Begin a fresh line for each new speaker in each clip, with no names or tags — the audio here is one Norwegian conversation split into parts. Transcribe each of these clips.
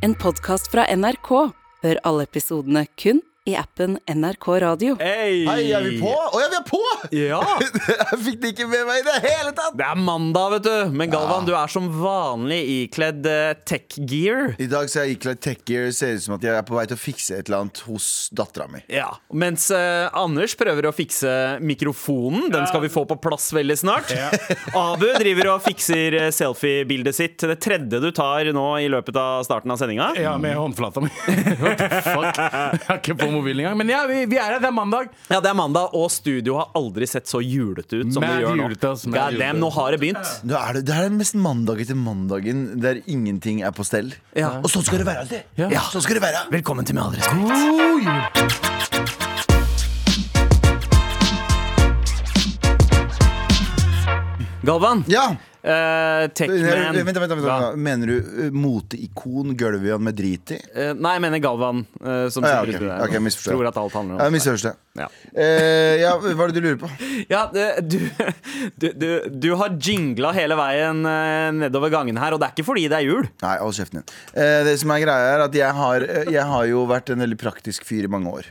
En podkast fra NRK. Hør alle episodene kun i appen NRK Radio.
Hei!
Hei, er vi på? Å ja, vi er på!
Ja!
Jeg fikk det ikke med meg i det hele tatt!
Det er mandag, vet du. Men Galvan, du er som vanlig ikledd eh, tech gear.
I dag så er jeg ikledd techgear. Ser ut som at jeg er på vei til å fikse et eller annet hos dattera mi.
Ja, Mens eh, Anders prøver å fikse mikrofonen. Den skal vi få på plass veldig snart. Abu driver og fikser selfie-bildet sitt. Det tredje du tar nå i løpet av starten av sendinga.
Ja, med håndflata mi. What the fuck? Jeg har ikke på mobilen engang. Men ja, vi, vi er her. Det er mandag.
Ja, Det er mandag, og studio har aldri sett så julete ut som det gjør nå.
julete, mad
God damn, nå har det begynt.
Nå er det, det er den mest mandagete mandagen der ingenting er på stell.
Ja.
Og sånn skal det være alltid.
Ja.
Sånn skal det være.
Velkommen til Med all respekt.
God jul.
Galvan,
Ja!
Eh, Techman
vent, vent? Mener du uh, moteikon gulvet med drit i?
Uh, Nei, jeg mener Galvan. Uh, som
Ah, ja,
okay.
Der, okay,
tror at alt handler om
Jeg misforstår.
Ja.
Eh, ja, hva er det du lurer på?
Ja, du, du, du, du har jingla hele veien eh, nedover gangen her, og det er ikke fordi det er jul.
Nei, hold kjeften din. Eh, det som er greia er at jeg har, eh, jeg har jo vært en veldig praktisk fyr i mange år.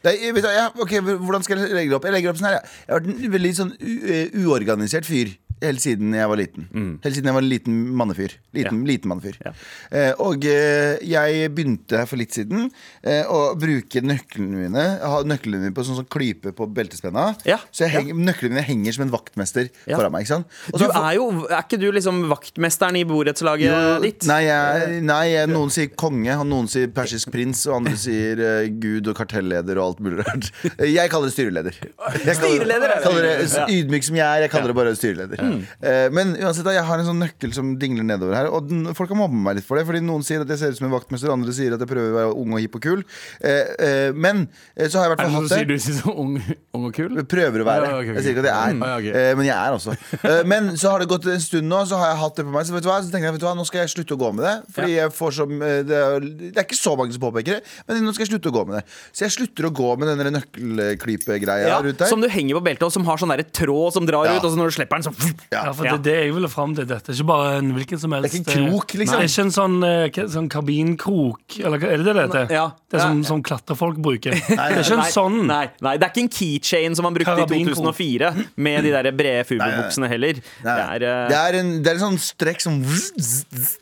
Det, er- jeg, ok, Hvordan skal jeg legge det opp? Jeg legger opp sånn her jeg. jeg har vært en veldig sånn eh, uorganisert fyr helt siden jeg var liten. Helt siden jeg var en liten mannefyr. Liten, liten mannefyr.
Ja.
Eh, og eh, jeg begynte for litt siden eh, å bruke nøklene mine Ha nøklene mine på sånn, sånn klype på beltespenna.
Ja.
Så jeg heng, nøklene mine henger som en vaktmester
Ja.
foran meg. Ikke
Du er jo, er ikke du liksom vaktmesteren i borettslaget
jo,
ditt?
Nei, jeg, nei jeg, noen sier konge, og noen sier persisk prins, og andre sier uh, gud og kartelleder og alt mulig rart. Jeg kaller det styreleder. Jeg
Styreleder,
kaller,
det.
kaller det, Ydmyk som jeg er, jeg kaller det bare styreleder. Eh, Men uansett, jeg har en sånn nøkkel som dingler nedover her, og den, folk har mobba meg litt for det. Fordi noen sier at jeg ser ut som en vaktmester, andre sier at jeg prøver å være ung og hipp og kul. Eh, eh, Men så har jeg i hvert
Er det
fall
sånn
hatt
du sier
det.
du sier så ung, ung og kul?
Prøver å være.
Ja, okay, okay.
Jeg sier ikke at jeg er,
Mm. Ja, ok.
eh, men jeg er også. Men så har det gått en stund nå, så har jeg hatt det på meg. Så vet du hva, så tenker jeg, vet du hva, nå skal jeg slutte å gå med det. Fordi jeg får eh, det, er, det er ikke så mange som påpeker det, men nå skal jeg slutte å gå med det. Så jeg slutter å gå med den nøkkelklypegreia
Ja,
rundt der.
som du henger på beltet, og som har sånn tråd som drar
Ja.
ut, og så når du slipper den, så
Ja.
For det det jeg ville fram til. Dette ikke bare en hvilken som helst
Det er ikke en krok,
eh,
liksom.
Det er ikke en sånn, eh, sånn kabinkrok, eller hva- er det det det heter?
Ja.
Det er som,
Ja.
som klatrefolk bruker. det er ikke en sånn.
nei, nei, det er ikke en keychain som man brukte i
Karabinkrok.
2004, med de der brede fubobuksene heller. Det
Nei,
er, eh,
det, er en, det er en sånn strekk som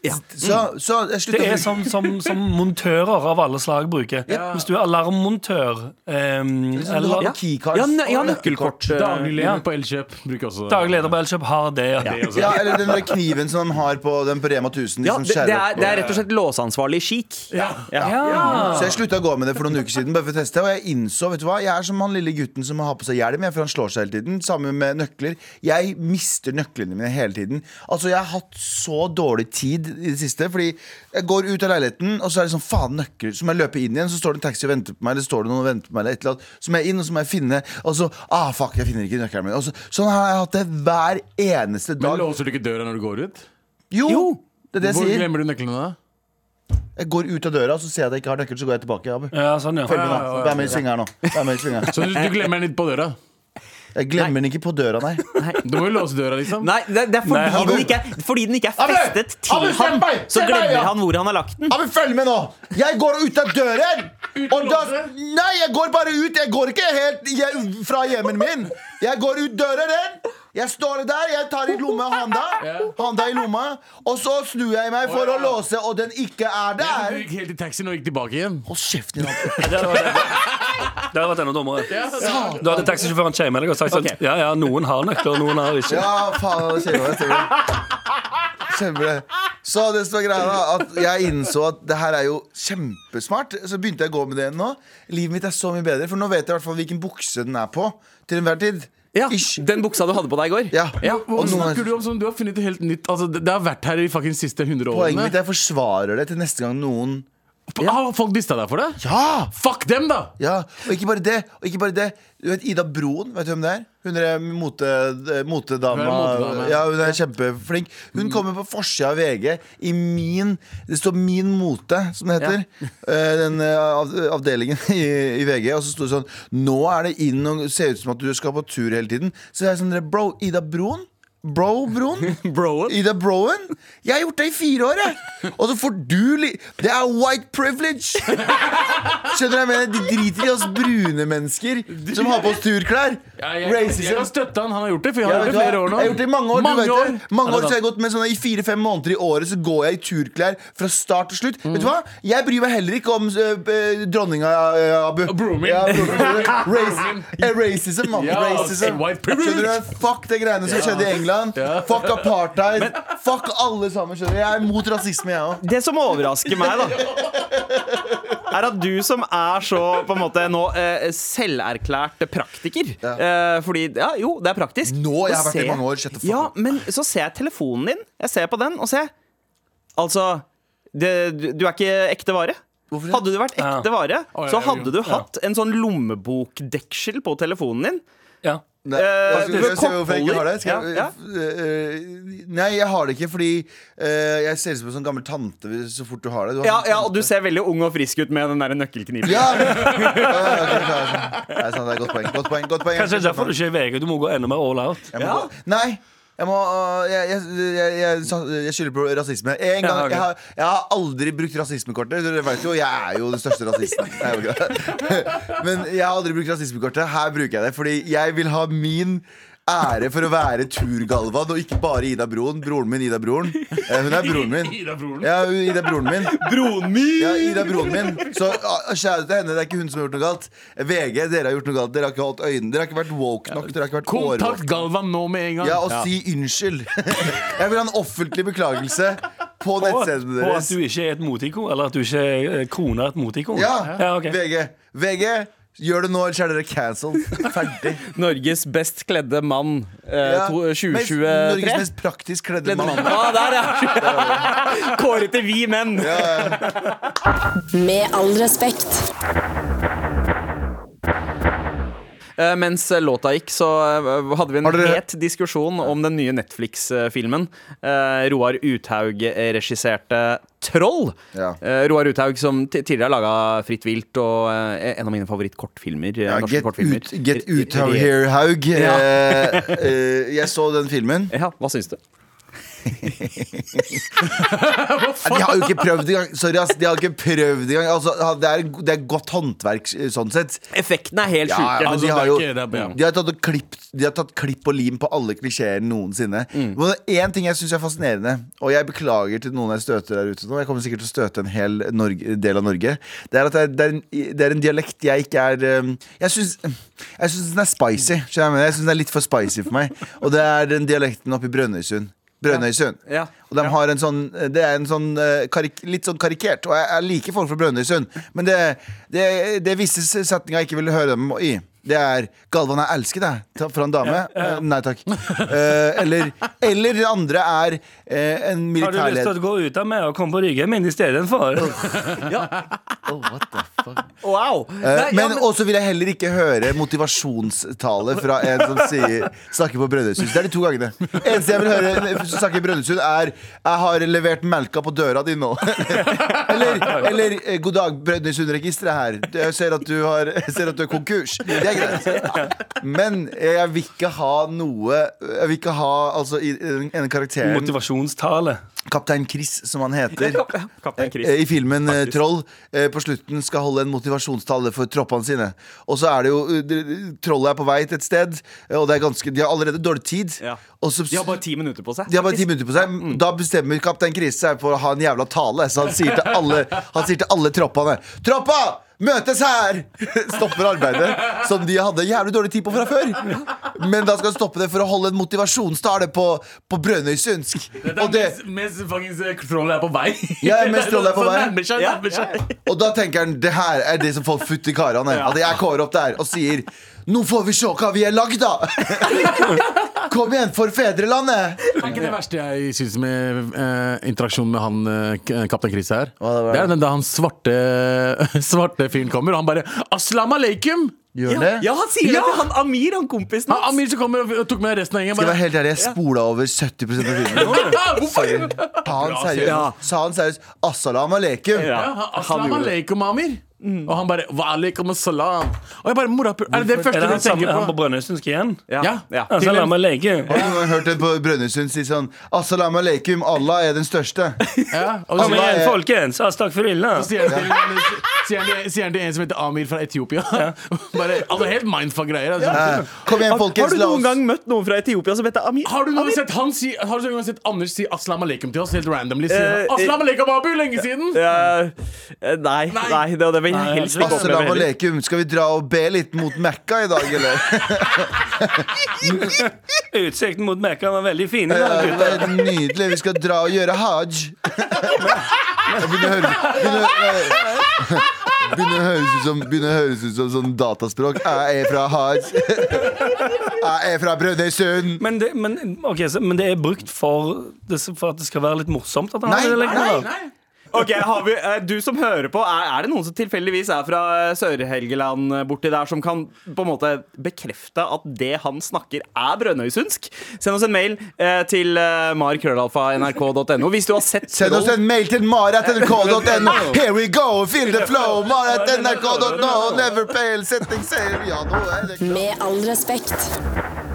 Ja.
så, så jeg slutter
Det er som, som, som montører av alle slag bruker. Hvis du er alarmmontør ehm,
Du
eller
har
ja.
keycards
Ja, nø- ja, nøkkelkort. eh,
Daglig leder på Elkjøp bruker også
daglig leder på Elkjøp har det. Ja.
det.
Ja, eller den der kniven som de har på den på Rema 1000. de
Ja,
som
det, det, er,
opp
det er rett og slett låseansvarlig chic.
Ja.
Ja.
Så jeg slutta å gå med det for noen uker siden. Bare for å teste Og jeg innså, vet du hva Jeg er som han lille gutten som har på seg hjelm, jeg, for han slår seg hele tiden. Sammen med nøkler. Jeg mister nøklene mine hele tiden. Altså Jeg har hatt så dårlig tid i det siste. Fordi jeg går ut av leiligheten, og så er det sånn faen nøkler. Så må jeg løpe inn igjen, så står det en taxi og venter på meg, eller står det noen og venter på meg, eller et eller annet. Så må jeg inn, og så må jeg finne Og så Ah, fuck, jeg finner ikke nøkkelen min. Og så, sånn har jeg hatt det hver eneste
Men låser du ikke døra når du går ut?
Jo!
Jo.
Det er det
Hvor
jeg sier.
glemmer du nøklene da?
Jeg går ut av døra, og så ser jeg at jeg ikke har nøkkel, så går jeg tilbake. Abu.
Ja, sånn, ja.
Følg med nå. Vær med i svingeren nå. Vær med i svingeren.
Så du, du glemmer den litt på døra?
Jeg glemmer den ikke på døra, nei.
Du må jo låse døra, liksom.
Nei, det, det er fordi,
Nei, Abu.
den ikke, er- fordi den ikke er
Abu!
festet til
Abu, se
han,
meg!
så
Se meg,
glemmer
ja!
han hvor han har lagt den.
Ja, men Følg med nå! Jeg går ut av døren! Og da, nei, jeg går bare ut. Jeg går ikke helt hjem, fra hjemmen min. Jeg går ut døren. Jeg står der, jeg tar i lomma handa, handa i lomma, og så snur jeg meg for å låse, og den ikke er der.
Du gikk helt i taxien og gikk tilbake igjen.
Hold kjeft din.
Det hadde vært- enda dummere. Da hadde taxisjåføren shamet deg og sagt sånn Ja, ja, noen har nøkler, og noen har ikke.
Ja, faen, det. Så det som er greia da, at jeg innså at det her er jo kjempesmart. Så begynte jeg å gå med det nå. Livet mitt er så mye bedre, for nå vet jeg i hvert fall hvilken bukse den er på. Til enhver tid.
Ja,
Ish.
Den buksa du hadde på deg i går.
Ja.
Hva
Og noen-
snakker du om som du har funnet helt nytt? Altså, det, det har vært her i fucking siste 100
Poenget
årene.
mitt er jeg forsvarer det til neste gang noen
Ah, folk dista deg for det?
Ja!
Fuck dem, da!
ja Og ikke bare det. Og ikke bare det Du vet Ida Broen, vet du hvem det er? Hun er mote, eh, motedama.
Hun er.
Ja, hun er kjempeflink. Hun kommer på forsida av VG i min Det står Min mote, som det heter. Ja. Den eh, avdelingen i, i VG. Og så sto det sånn Nå er det inn og ser ut som at du skal på tur hele tiden. Så jeg er sånn Bro, Ida Broen? Bro-broen.
I
Ida Broen. Jeg har gjort det i fire år, jeg. Og så får du li... Det er white privilege! Skjønner du hva jeg mener? De driter i oss brune mennesker som har på oss turklær.
Ja, jeg, jeg, jeg kan støtte han. Han har gjort det, for jeg
Ja,
har gjort det flere år nå.
Jeg har gjort det i mange år.
Mange
du vet
år.
det. Mange år så har jeg gått med sånn I fire-fem måneder i året Så går jeg i turklær fra start til slutt. Vet du hva? Jeg bryr meg heller ikke om uh, dronninga uh, Abu.
Brooming.
Ja, broren min. Raci- eh, Racism, man.
Ja,
Racism. Skjønner du? Fuck det greiene som skjedde i England. Fuck apartheid. Fuck alle sammen. Skjønner du? Jeg er mot rasisme, jeg òg.
Det som overrasker meg, da er at du som er så på en måte nå eh, selverklært praktiker eh, Fordi, ja, jo, det er praktisk.
Nå, jeg har vært i mange år,
Ja, men så ser jeg telefonen din. Jeg ser på den og ser Altså, det, du, du er ikke ekte vare. Hadde du vært ekte vare, så hadde du hatt en sånn lommebokdeksel på telefonen din.
Ja.
Nei,
Eh,
skal-
du-
skal jeg hvorfor jeg ikke har det? Skal jeg,
Ja,
eh, nei, jeg har det ikke fordi uh, jeg ser ut som en sånn gammel tante så fort du har det. Du har
Ja,
sånn
ja, og du ser veldig ung og frisk ut med den der nøkkelkniven.
Ja! sånn. Nei, sant, det er godt poeng. Godt poeng, godt poeng.
Kanskje det er derfor du ikke er i VG. Du må gå enda mer all out.
Nei! Jeg, må, øh, jeg, jeg, jeg, jeg, skylder på rasisme. En gang, jeg, har, jeg har aldri brukt rasismekortet. Dere vet jo, Jeg er jo den største rasisten. Men jeg har aldri brukt rasismekortet. Her bruker jeg det. Fordi jeg vil ha min ære for å være Tur-Galvan, og ikke bare Ida Broen. Broren min, Ida Broren. Eh, Hun er broren min.
Ida broren.
Ja, hun- Ida broren min.
Broren min!
Ja, Ida broren min. Så ah, kjære til henne, det er ikke hun som har gjort noe galt. VG, dere har gjort noe galt. Dere har ikke holdt øynene. Dere har ikke vært woke nok. Dere har ikke vært
Kontakt
årvåkne.
Galvan nå med en gang.
Ja, og si unnskyld. Jeg vil ha en offentlig beklagelse på
Og,
nettsidene
og at
deres.
du ikke er et motikon? eller at du ikke er kona et motikon?
Ja,
ja ok.
VG. VG, gjør det nå, ellers er dere cancelled. Ferdig.
Norges best kledde mann eh,
Ja.
2023.
Norges mest praktisk kledde
Kledde
mann.
mann. Ah, der, ja! Kåret til vi menn.
Med all respekt.
Eh, mens låta gikk, så eh, hadde vi en
dere-
het diskusjon om den nye Netflix-filmen. Eh, Roar Uthaug regisserte 'Troll'.
Ja.
Eh, Roar Uthaug som tidligere har laga 'Fritt vilt' og eh, en av mine favorittkortfilmer. eh,
Ja,
norske
get,
kortfilmer.
ut, get
Uthaug
here, Haug.
Ja.
Eh, eh, jeg så den filmen.
Ja, hva syns du?
De har jo ikke prøvd engang. Sorry, ass. De har ikke prøvd engang. Altså, det, er, det er godt håndverk sånn sett.
Effektene er helt
Ja, ja,
Altså,
de har jo. De har tatt, klipp, de har tatt klipp og lim på alle klisjeer noensinne.
Mm.
Én ting jeg syns er fascinerende, og jeg beklager til noen jeg støter der ute nå. Jeg kommer sikkert til å støte en hel Norge, del av Norge. Det er at det er, det er, en, det er en dialekt jeg ikke er um, Jeg syns jeg syns den er spicy. jeg? Jeg syns den er litt for spicy for meg. Og det er den dialekten oppe i Brønnøysund. Brønnøysund.
Ja.
Og de har en sånn Det er en sånn eh, karik, litt sånn karikert. Og jeg, jeg liker folk fra Brønnøysund, men det, det, det er visse setninger jeg ikke vil høre dem i. Det er 'Galvan, jeg elsker deg' fra en dame. Eh, Nei takk. Eh, eller, eller det andre er en militærleder.
Har du lyst til å gå ut av meg og komme på ryggen min istedenfor?
oh, what the?
Wow!
Eh,
Nei, ja,
men også vil jeg heller ikke høre motivasjonstale fra en som sier, snakker på Brønnøysund. Det er de to gangene. Eneste jeg vil høre som snakker i Brønnøysund, er 'Jeg har levert melka på døra di nå'. eller, eller eh, 'God dag, Brønnøysundregisteret her. Jeg ser at du, har, jeg ser at du er konkurs'. Det er greit. Men jeg vil ikke ha noe Jeg vil ikke ha altså, en karakter
Motivasjonstale.
Kaptein Chris, som han heter. Eh, I filmen eh,
Faktisk.
Troll eh, på slutten skal holde en motivasjonstale for troppene sine. Og så er det jo Trollet er på vei til et sted, og det er ganske, de har allerede dårlig tid.
Ja.
Så,
De har bare ti minutter på seg.
de har bare ti minutter på seg. Da bestemmer kaptein Chris seg for å ha en jævla tale, så han sier til alle, han sier til alle troppene Troppa! Møtes her! Stopper arbeidet som de hadde jævlig dårlig tid på fra før. Men da skal de stoppe det for å holde en motivasjonstale på, på Brønnøysundsk. Og det,
mens, mens eh, trollet er på vei.
Ja, mens trollet er på vei.
Nærmer seg, nærmer seg.
Og da tenker han det her er det som får futt i karene. At jeg kårer opp der og sier Nå får vi se hva vi er lagd av! Kom igjen, for fedrelandet!
Er ikke det verste jeg syns med uh, interaksjonen med han uh, kaptein Chris her?
Hva det var?
Det er den da han svarte, svarte fyren kommer, og han bare 'Aslam aleikum'!
Gjør
Ja,
det?
ja, han sier
Ja.
det til han Amir, han kompisen
Han, Amir som kommer og tok med resten av gjengen.
Skal jeg være helt ærlig, jeg spola over 70 av filmen.
Hvorfor?
Sa han
Ja.
seriøst? Sa han seriøst Assalam aleikum?
Ja.
Ja, Aslam aleikum, Amir. Og han bare Wa alaikum salam. Og jeg bare mora, Er det det
Er
første
det
du
tenker på?
tenker
han på? Brønnøysundsk igjen?
Ja.
Ja.
ja.
Altså, aleikum. Ja.
Har du noen hørt en på Brønnøysund si sånn Asalam aleikum, Allah er den største.
Ja, og
Kom
så,
hva
igjen,
er-
folkens! Astagfirullah.
Sier han til, sier, han en som heter Amir fra Etiopia. Bare, altså Helt mindfuck-greier. Altså.
Ja. Kom igjen, folkens.
har du noen gang møtt noen fra Etiopia som heter Amir?
Har du noen gang sett han si Har du noen gang sett Anders si aslam alaikum til oss helt randomly?
Eh,
Sier han, aslam alaikum, Abu! Lenge siden!
Ja, eh, nei, nei, det, det vil jeg helst ikke oppleve
med
Aslam
alaikum. Skal vi dra og be litt mot Mekka i dag, eller?
Utsikten mot Mekka var veldig fin.
Ja, det er nydelig. Vi skal dra og gjøre hajj. Jeg begynner å høre begynner, å- høres ut som Begynner å høres ut som sånn dataspråk. Jeg er fra hajj. Jeg er fra Brønnøysund.
Men det, men, ok, så, men det er brukt for, det, for at det skal være litt morsomt? At han
Nei,
har det,
nei, lenger,
da?
Nei.
Ok, har vi, eh, Du som hører på, er, er det noen som tilfeldigvis er fra eh, Sør-Helgeland eh, borti der, som kan på en måte bekrefte at det han snakker, er brønnøysundsk? Send oss en mail eh, til eh, markrøllalfa.nrk.no hvis du har sett
Send oss en mail til marat.nrk.no. Here we go, feel the flow. Marat.nrk.no. Never fail, setting save. Ja, nå er det klart.
Med all respekt.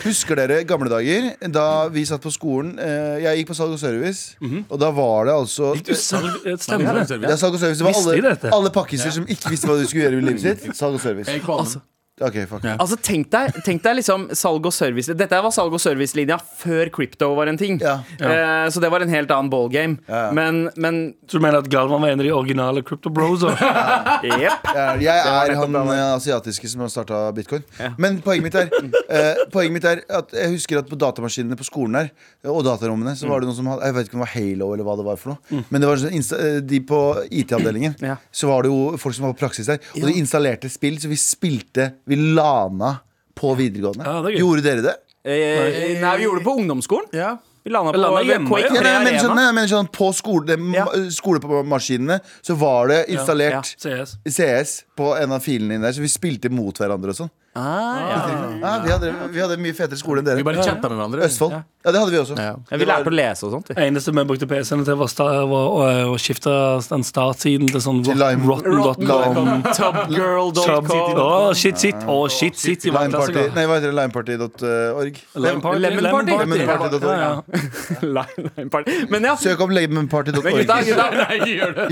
Husker dere gamle dager da vi satt på skolen? eh, Jeg gikk på salg og service, og da var det altså
Du salg, stemmer ja,
Det er salg og service. Det var
Visste
alle,
dette?
alle pakkiser som ikke visste hva de skulle gjøre med livet sitt. Salg og service.
Jeg gikk på alle.
Ok, fuck
Ja.
Altså, tenk deg, tenk deg liksom salg og service Dette var salg og servicelinja før crypto var en ting.
Ja.
Eh, så det var en helt annen ballgame.
Ja.
Men, men
Så du mener at Galvan var en av de originale Crypto Bros?
jepp.
Jeg, er han eh, asiatiske som har starta bitcoin. Men poenget mitt er eh, Poenget mitt er at jeg husker at på datamaskinene på skolen her og datarommene så var det noen som hadde Jeg vet ikke om det var Halo eller hva det var for noe. Men det var sånn insta eh, de på IT-avdelingen
Ja.
så var det jo folk som var på praksis der. Og de installerte spill, så vi spilte Vi lana på videregående.
Ja, det er gøy.
Gjorde dere det?
Eh, nei, vi gjorde det på ungdomsskolen.
Ja.
Vi landa på
hjemme,
Quake
ja.
3
Ja, nei, jeg mener sånn,
Arena.
nei, jeg mener sånn På skole,
Ja.
skolemaskinene så var det installert
CS.
CS på en av filene dine der, så vi spilte mot hverandre og sånn.
Ah, ja.
Ja, vi, hadde, vi hadde mye fetere skole enn dere.
Vi bare chatta med hverandre.
Østfold. Ja, det hadde vi også.
Vi lærte å lese og sånt. Det
eneste vi brukte PC-ene til, var, sta, var å, å skifte den startsiden til sånn
Til Lime-
rotten.com.
Tubgirl.com.
Å, shit, shit. Å, shit, shit.
Limeparty, nei, hva heter det? Limeparty.org.
Lemon Party.
Lemon Party.
Lemonparty.org.
Ja, ja.
Lime- Lime Party. Men ja,
Søk opp lemonparty.org.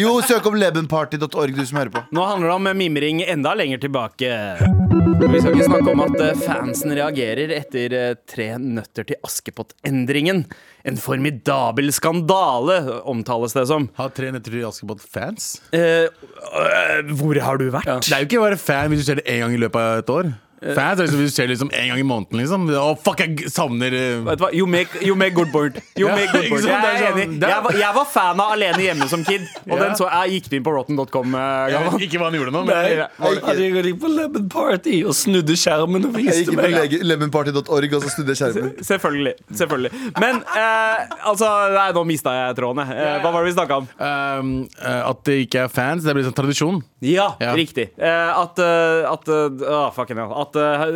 Jo, søk opp lemonparty.org, du som hører på.
nå handler det om mimring enda lenger tilbake. Vi skal ikke snakke om at eh, fansen reagerer etter eh, Tre nøtter til Askepott-endringen. En formidabel skandale, omtales det som.
Har Tre nøtter til Askepott-fans?
Eh, øh, hvor har du vært?
Det er jo ikke bare fan hvis du ser det én gang i løpet av et år. Fans er liksom hvis du ser liksom en gang i måneden. liksom Å, fuck, jeg savner uh...
Vet du hva? You make, you make good board. You make good board.
sant?
Jeg, er
sånn-
enig.
er-
jeg, var, jeg var fan av Alene hjemme som kid, og den så jeg gikk inn på rotten.com. Uh,
Ikke hva han gjorde nå, men
Nei, jeg, jeg gikk på Lemon Party og snudde skjermen og
Jeg gikk på
meg
lemonparty.org og så snudde jeg skjermen.
Selvfølgelig. selvfølgelig Men uh, altså Nei, nå mista jeg tråden. jeg. Eh, hva var det vi snakka om?
um, eh, At det ikke er fans, det blir sånn tradisjon.
Ja,
Ja.
riktig. Eh, at uh, At uh, ah, fucking hell. At, uh,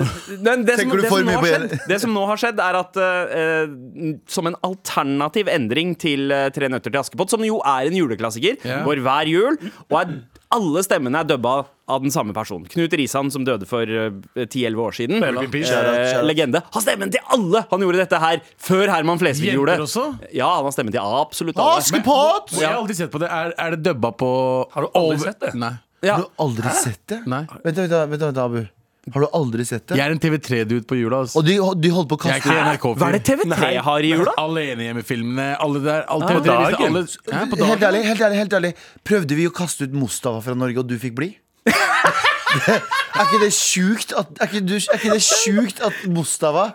men det, som, det, som nå har skjedd,
det?
som nå har skjedd, er at uh, som en alternativ endring til uh, Tre nøtter til Askepott, som jo er en juleklassiker,
yeah.
går hver jul, og er, alle stemmene er dubba av den samme personen. Knut Risan, som døde for uh, 10-11 år siden. Eh,
Shout out,
legende. Har stemmen til alle! Han gjorde dette her før Herman Flesvig gjorde det.
også?
Ja, han har stemmen til absolutt alle.
Askepott!
Jeg har aldri sett på det. Er, er det dubba på
Har du aldri
over-
sett det?
Nei.
Ja.
Har du aldri sett det?
Nei.
Vent, vent, vent, vent, Abu. Har du aldri sett det?
Jeg er en TV3-dude på jula. ass.
Og de, de holdt på å
Jeg er
kaste
ikke NRK-fyr.
Hva er det TV3 har i jula?
Alenehjemmefilmene, alle der. Alle
på
TV3 visste
dagen.
alle, Hæ, på
Helt ærlig, helt ærlig, helt ærlig Prøvde vi å kaste ut Mustafa fra Norge, og du fikk bli? er ikke det sjukt at, er ikke, du, er ikke det sjukt at Mustafa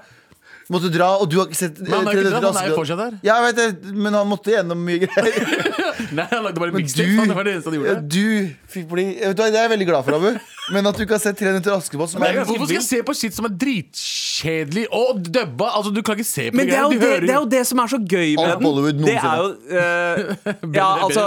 måtte dra, og du har ikke sett
Men han har
eh,
ikke dratt, han er jo fortsatt der.
Ja, jeg vet det, men han måtte gjennom mye greier.
Nei, han lagde bare
Men
mixtape.
du,
Det var det eneste han
ja,
gjorde.
du fikk bli Vet du hva, Det er jeg veldig glad for, Abu. Men at du ikke har sett 3 nøtter til Askepott, som er
Men Hvorfor skal jeg se på shit som er dritkjedelig og dubba? Altså, Du kan ikke se på
Men det er, jo det, det er jo det som er så gøy med
Alt
den.
Bollywood
Det er jo eh, Ja, altså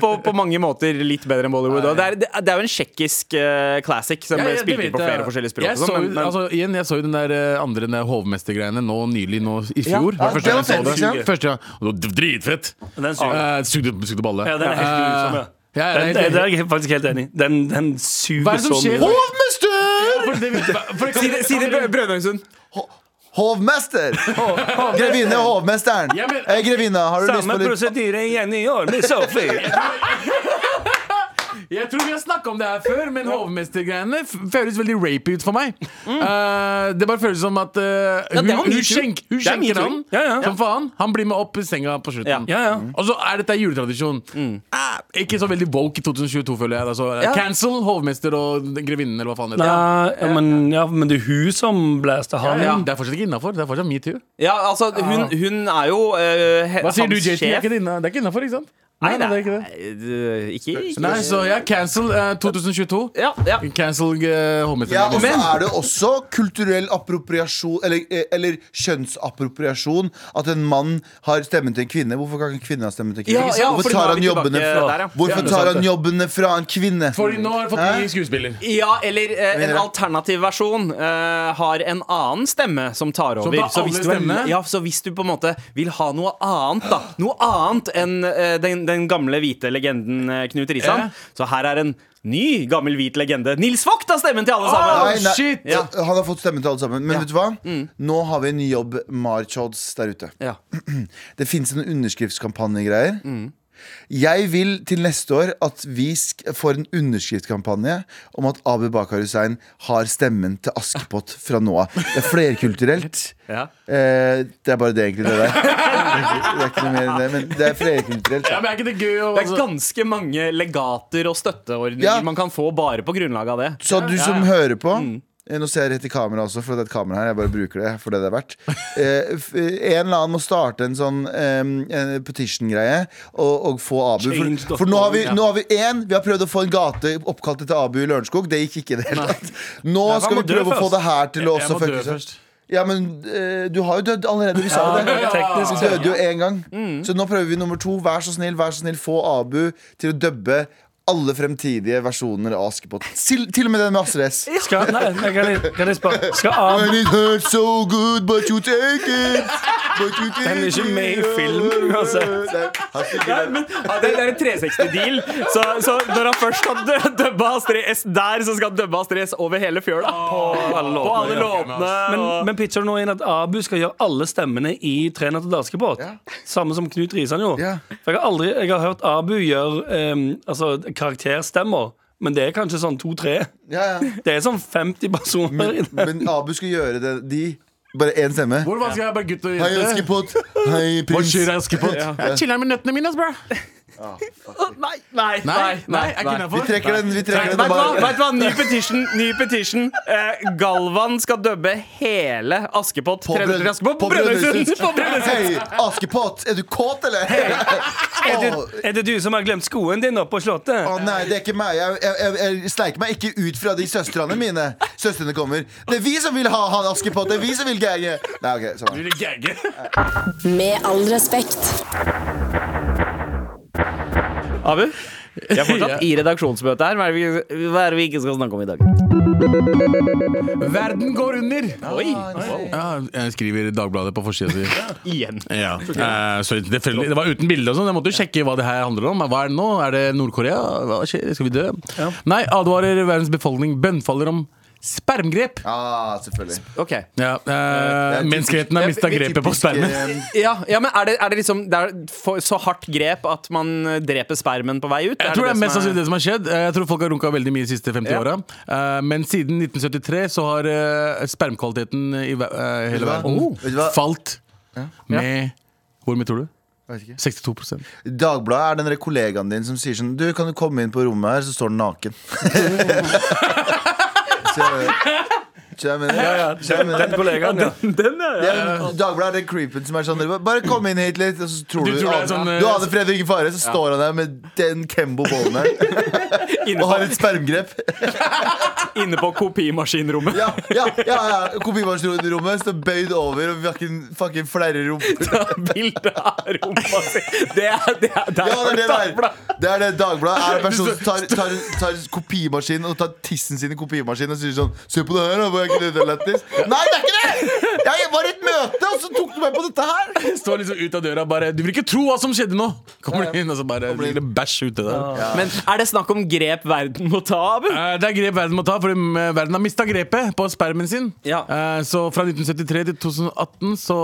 på, på mange måter litt bedre enn Bollywood. Og det, er, det er- jo en tsjekkisk uh, classic som
Ja,
ble
ja, det
spilt inn på
jeg.
flere forskjellige språk.
Jeg
sånn,
så,
men,
jo-
men,
altså, igjen, jeg så jo den der eh, andre den hovmestergreiene nå nylig, nå i fjor.
Ja,
Første gang jeg så det. Første gang. Og det var dritfett.
Den suger.
Uh, sugde, sugde balle.
Ja, den er helt
Eh,
grusom, ja.
Ja, jeg
det,
er
det er jeg faktisk helt enig i. Den, den suger
er
så mye.
Hovmester!
For det- for
Si det, si det Brø- Brønnøysund.
Hovmester! Grevinne Hovmesteren.
Ja, men-
Grevinne, har du lyst på litt Samme
prosedyre igjen i år med Sophie.
Jeg tror vi har snakka om det her før, men hovmestergreiene føles veldig rapey ut for meg. Uh, det bare føles som at uh,
Ja,
hun, hun, skjenk, hun
er
skjenker han
Ja, ja.
som faen. Han blir med opp i senga på slutten.
Ja.
Ja, ja.
Og så er dette juletradisjon. Eh, ikke så veldig woke i 2022, føler jeg. Altså,
Ja.
Cancel hovmester og grevinnen, eller hva faen det heter.
Ja, men, ja, men det er hun som blæste han.
Ja, Det er fortsatt ikke innafor. Det er fortsatt metoo.
Ja, altså, hun, hun er jo he-
Hva sier du, JT? Det er ikke innafor, ikke sant?
Nei,
det er ikke det.
ikke, ikke
Nei, så ja, cancel eh, 2022.
Ja, ja.
Cancel uh,
Ja, og så er det også kulturell appropriasjon Eller, eh, eller kjønnsappropriasjon At en mann har stemmen til en kvinne. Hvorfor kan ikke en kvinne ha stemmen til en kvinne?
Ja, ja,
Hvorfor
fordi nå
tar
er
han
vi
jobbene
tilbake
fra,
der, ja.
Hvorfor
Ja,
tar
sant
han jobbene fra en kvinne?
Fordi nå har jeg fått ny skuespiller.
Ja, eller eh, en alternativ versjon eh, har en annen stemme som tar over.
tar
så, hvis
alle
du er,
stemmene?
ja, så hvis du på en måte vil ha noe annet, da Noe annet enn eh, den, den gamle hvite legenden eh, Knut Risan,
Ja.
så her er en ny, gammel hvit legende. Nils Vogt har stemmen til alle sammen!
Ah!
Nei, nei,
shit!
ja, Han har fått stemmen til alle sammen. Men
Ja.
vet du hva? Nå har vi en ny jobb, Marchods der ute.
Ja.
Det fins en underskriftskampanjegreier. Jeg vil til neste år at vi sk får en underskriftskampanje om at Abu Bakar Hussein har stemmen til Askepott fra nå av. Det er flerkulturelt.
Ja.
Eh, det er bare det, egentlig. Det der. Det er ikke, noe mer enn det, men det er flerkulturelt.
Ja, men er ikke det gøy? å-
Det er
altså-
ganske mange legater og støtteordninger
Ja.
man kan få bare på grunnlag av det.
Så du som hører på eh, Nå ser jeg rett i kamera også, for det er et kamera her. Jeg bare bruker det for det det er verdt. Eh, en eller annen må starte en sånn eh, petition-greie og, og få Abu. For, for nå har vi har vi en, Vi har prøvd å få en gate oppkalt etter Abu i Lørenskog. Det gikk ikke i det hele tatt. Nå skal vi prøve å få det her til å også fucke seg. Ja, men eh, du har jo dødd allerede. Vi sa jo det. Du døde jo én gang. Så nå prøver vi nummer to. Vær så snill, vær så snill, få Abu til å dubbe alle fremtidige versjoner av Askepott. Til, til og med den med Astrid S.
Skal, nei, nei, kan jeg, kan jeg spørre Skal
hurts so good, but you take it.
Den er ikke med i
film
filmen, uansett.
Nei,
men, ja, det, er en 360-deal. Så, så når han først skal dø- dubba Astrid S der, så skal han dubbe Astrid S over hele fjøla. På alle låtene.
Men, men pitcher du nå inn at Abu skal gjøre alle stemmene i Tre natter til Askepott?
Ja.
Samme som Knut Risan gjorde?
Ja.
For jeg har aldri Jeg har hørt Abu gjøre um, altså, karakterstemmer, men det er kanskje sånn to-tre.
Ja, ja.
Det er sånn 50 personer
Men, men Abu skal gjøre det, de Bare én stemme.
Hvor vanskelig er det bare gutt og
Hei,
jente?
Askepott. Hei,
Hva
prins.
skjer, Askepott?
Ja.
Jeg chiller'n med nøttene mine, ass, bro.
Nei, nei,
Nei, nei, er ikke
Vi trekker den. vi trekker den?
Vet du hva? Ny petition. Ny petition. Eh, Galvan skal dubbe hele Askepott.
På
Tre Askepott på Brønnøysund! På Brønnøysund.
Hei, Askepott, er du kåt, eller?
Er det, er det du som har glemt skoen din oppe på Slottet?
å nei, det er ikke meg. Jeg, jeg, jeg, jeg sleiker meg ikke ut fra de søstrene mine. Søstrene kommer. Det er vi som vil ha han Askepott. Det er vi som vil gagge! Nei, ok, sånn.
Med all respekt.
Abu, vi er fortsatt i redaksjonsmøte her. Hva er, vi, hva er det vi ikke skal snakke om i dag?
Verden går under!
Oi,
Ja, jeg skriver Dagbladet på forsida si.
Igjen.
Ja. Eh, så det, det var uten bilde og sånn. Jeg måtte jo sjekke hva det her handler om. Hva er det nå? Er det Nord-Korea? Hva skjer? Skal vi dø? Nei, advarer verdens befolkning. Bønnfaller om spermgrep.
Ah, selvfølgelig.
Ok.
Ja, eh, menneskeheten har mista grepet på spermen.
Ja, ja men er det, er det liksom Det er for, så hardt grep at man eh, dreper spermen på vei ut?
Jeg tror det er mest sannsynlig det som har skjedd. Eh, Jeg tror folk har runka veldig mye de siste 50
Ja.
åra. Eh, Men siden 1973 så har eh, spermkvaliteten i eh, hele verden
Oh.
Falt med Hvor mye tror du?
Vet ikke.
62%
Dagbladet er den kollegaen din som sier sånn Du, kan du komme inn på rommet her, så står den naken. så, jeg mener, så jeg
Den kollegaen, ja.
Den, ja.
Er- Dagbladet er den creepen som er sånn Bare kom inn hit litt, og så tror
Du
du
tror sånn, eh,
Du aner Fredrik Fare, så står han der med den Kembo-bollen her og har et spermgrep.
inne på kopimaskinrommet.
Ja, ja, ja, ja. Kopimaskinrommet står bøyd over og fucking, fucking flerrer rumper.
Bilde av rumpa si. Det er det. Er, det er
Ja, det er det.
Dagbladet.
Det er det Dagbladet er en person som tar, tar, tar kopimaskin og tar tissen sin i kopimaskinen og sier sånn Se på det her, da, er lættis? Nei, det er ikke det! Jeg var i et møte, og så tok du meg på dette her.
Står liksom ut av døra bare Du vil ikke tro hva som skjedde nå! Kommer du inn, og så bare ligger det bæsj ute der.
Men er det snakk om grep verden må ta, Abu?
Eh, Det er grep verden må ta, for eh, verden har mista grepet på spermen sin.
Ja.
Eh, Så fra 1973 til 2018 så